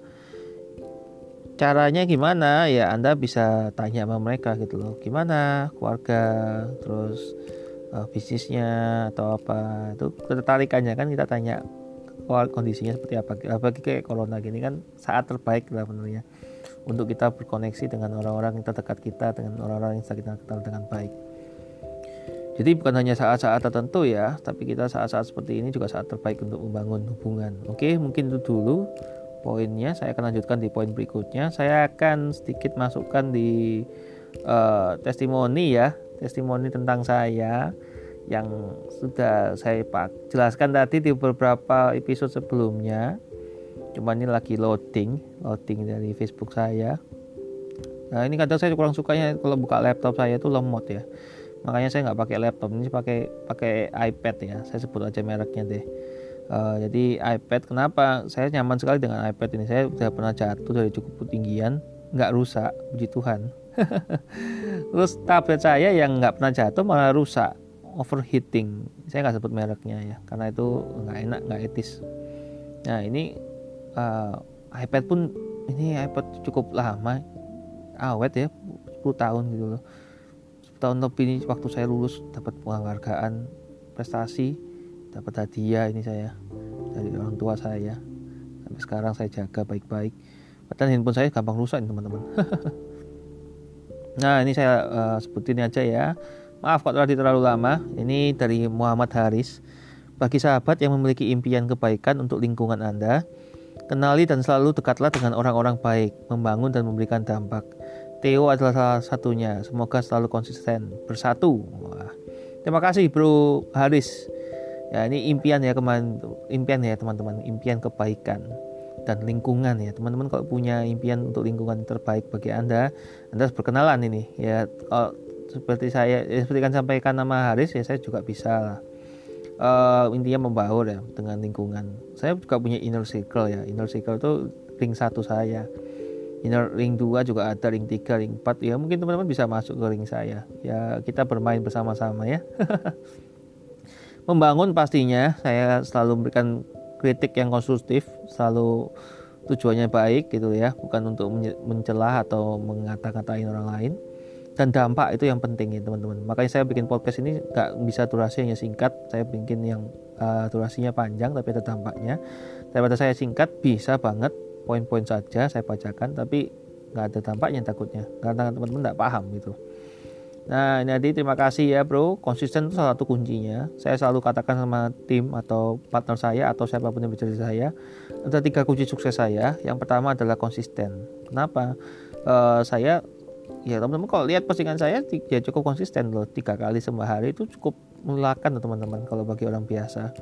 caranya gimana? Ya Anda bisa tanya sama mereka gitu loh. Gimana keluarga? Terus uh, bisnisnya atau apa? Itu ketertarikannya kan kita tanya kondisinya seperti apa. Apalagi kayak corona gini kan saat terbaik lah menurutnya. Untuk kita berkoneksi dengan orang-orang yang terdekat kita dengan orang-orang yang kita kenal dengan baik jadi bukan hanya saat-saat tertentu ya tapi kita saat-saat seperti ini juga saat terbaik untuk membangun hubungan. Oke mungkin itu dulu poinnya. Saya akan lanjutkan di poin berikutnya. Saya akan sedikit masukkan di uh, testimoni ya testimoni tentang saya yang sudah saya pak jelaskan tadi di beberapa episode sebelumnya. Cuma ini lagi loading loading dari Facebook saya. Nah ini kadang saya kurang sukanya kalau buka laptop saya itu lemot ya makanya saya nggak pakai laptop ini pakai pakai iPad ya. Saya sebut aja mereknya deh. Uh, jadi iPad kenapa? Saya nyaman sekali dengan iPad ini. Saya sudah pernah jatuh dari cukup ketinggian nggak rusak puji Tuhan. Terus tablet saya yang nggak pernah jatuh malah rusak overheating. Saya nggak sebut mereknya ya karena itu nggak enak nggak etis. Nah ini uh, iPad pun ini iPad cukup lama awet ya 10 tahun gitu loh 10 tahun lebih ini waktu saya lulus dapat penghargaan prestasi dapat hadiah ini saya dari orang tua saya sampai sekarang saya jaga baik-baik padahal handphone saya gampang rusak teman-teman Nah ini saya uh, sebutin aja ya. Maaf kalau tadi terlalu lama. Ini dari Muhammad Haris. Bagi sahabat yang memiliki impian kebaikan untuk lingkungan Anda, kenali dan selalu dekatlah dengan orang-orang baik, membangun dan memberikan dampak. Theo adalah salah satunya. Semoga selalu konsisten, bersatu. Wah. Terima kasih Bro Haris. Ya ini impian ya kemarin impian ya teman-teman, impian kebaikan dan lingkungan ya. Teman-teman kalau punya impian untuk lingkungan terbaik bagi anda anda harus berkenalan ini ya. Kalau seperti saya ya, seperti kan sampaikan nama Haris ya saya juga bisa lah. Uh, intinya membaur ya dengan lingkungan. Saya juga punya inner circle ya. Inner circle itu ring satu saya inner ring 2 juga ada ring 3 ring 4 ya mungkin teman-teman bisa masuk ke ring saya. Ya kita bermain bersama-sama ya. Membangun pastinya saya selalu memberikan kritik yang konstruktif selalu tujuannya baik gitu ya. Bukan untuk mencela atau mengata-ngatain orang lain. Dan dampak itu yang penting ya teman-teman. Makanya saya bikin podcast ini nggak bisa durasinya singkat. Saya bikin yang uh, durasinya panjang tapi ada dampaknya. Daripada saya singkat bisa banget poin-poin saja saya bacakan tapi nggak ada dampaknya takutnya karena teman-teman nggak paham gitu Nah, ini terima kasih ya bro. Konsisten itu salah satu kuncinya. Saya selalu katakan sama tim atau partner saya atau siapa pun yang bicara saya, ada tiga kunci sukses saya. Yang pertama adalah konsisten. Kenapa? Uh, saya, ya teman-teman kalau lihat postingan saya, ya cukup konsisten loh. Tiga kali sembah hari itu cukup melelahkan teman-teman kalau bagi orang biasa.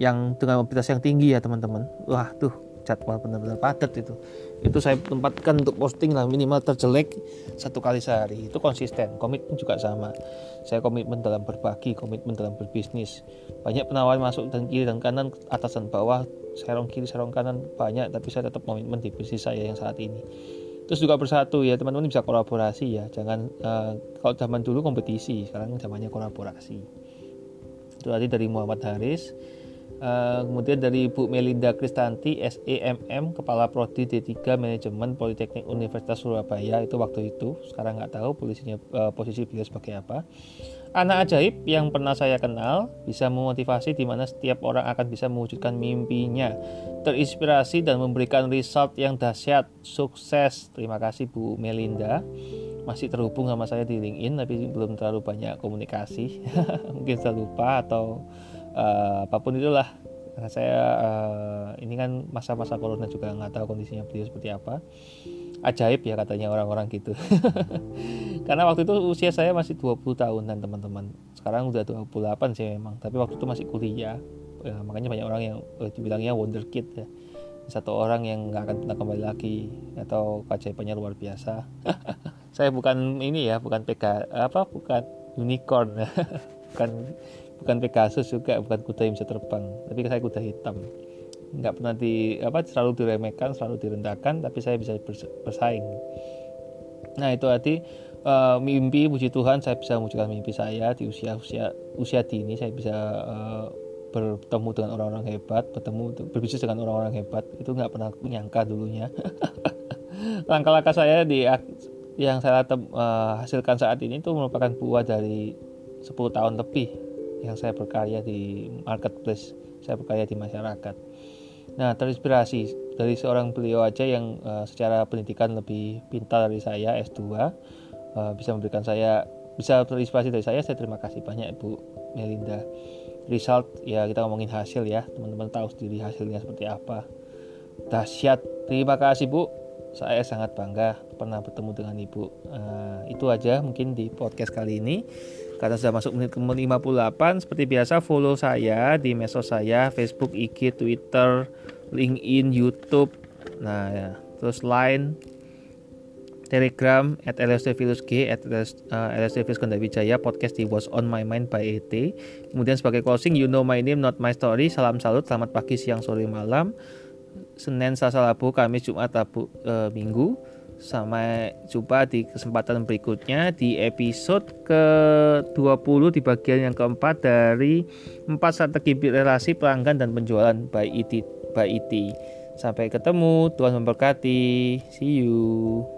Yang dengan mobilitas yang tinggi ya teman-teman. Wah tuh jadwal benar-benar padat itu. Itu saya tempatkan untuk posting lah minimal terjelek satu kali sehari. Itu konsisten komitmen juga sama. Saya komitmen dalam berbagi komitmen dalam berbisnis. Banyak penawaran masuk dan kiri dan kanan atas dan bawah serong kiri serong kanan banyak tapi saya tetap komitmen di bisnis saya yang saat ini. Terus juga bersatu ya teman-teman bisa kolaborasi ya. Jangan uh, kalau zaman dulu kompetisi sekarang zamannya kolaborasi. Itu tadi dari Muhammad Haris Uh, kemudian dari Bu Melinda Kristanti SEMM Kepala Prodi D3 Manajemen Politeknik Universitas Surabaya. Itu waktu itu sekarang nggak tahu posisinya uh, posisi beliau sebagai apa. Anak ajaib yang pernah saya kenal bisa memotivasi di mana setiap orang akan bisa mewujudkan mimpinya terinspirasi dan memberikan result yang dahsyat. Sukses. Terima kasih Bu Melinda. Masih terhubung sama saya di LinkedIn tapi belum terlalu banyak komunikasi. Mungkin saya lupa atau uh, apa pun itulah. Karena saya uh, ini kan masa-masa corona juga nggak tahu kondisinya beliau seperti apa. Ajaib ya katanya orang-orang gitu. Karena waktu itu usia saya masih 20 tahunan teman-teman. Sekarang udah 28 sih memang. Tapi waktu itu masih kuliah. Ya, makanya banyak orang yang uh, dibilangnya wonder kid ya. Satu orang yang nggak akan pernah kembali lagi. Atau keajaibannya luar biasa. Saya bukan ini ya bukan PK apa bukan unicorn bukan bukan Pegasus juga bukan kuda yang bisa terbang. Tapi saya kuda hitam. Nggak pernah di apa selalu diremehkan selalu direndahkan tapi saya bisa bersaing. Nah itu arti uh, mimpi puji Tuhan saya bisa mewujudkan mimpi saya di usia usia usia dini. Saya bisa uh, bertemu dengan orang-orang hebat bertemu berbisnis dengan orang-orang hebat. Itu nggak pernah menyangka dulunya. Langkah-langkah saya di yang saya uh, hasilkan saat ini itu merupakan buah dari 10 tahun lebih yang saya berkarya di marketplace, saya berkarya di masyarakat. Nah, terinspirasi dari seorang beliau aja yang uh, secara pendidikan lebih pintar dari saya S2 uh, eh, bisa memberikan saya bisa terinspirasi dari saya. Saya terima kasih banyak Ibu Melinda. Result ya kita ngomongin hasil ya, teman-teman tahu sendiri hasilnya seperti apa. Dahsyat. Terima kasih Bu. Saya sangat bangga pernah bertemu dengan Ibu. Uh, itu aja mungkin di podcast kali ini. Karena sudah masuk menit ke 58, seperti biasa follow saya di medsos saya, Facebook, IG, Twitter, LinkedIn, YouTube. Nah, ya. terus Line, Telegram at lsdvilusg at lsdvilus Wijaya podcast di Was On My Mind by ET kemudian sebagai closing you know my name not my story salam salut selamat pagi siang sore malam Senin Selasa Rabu Kamis Jumat Rabu e, Minggu Sampai jumpa di kesempatan berikutnya di episode ke-20 di bagian yang keempat dari 4 strategi relasi pelanggan dan penjualan by IT. By IT. Sampai ketemu, Tuhan memberkati. See you.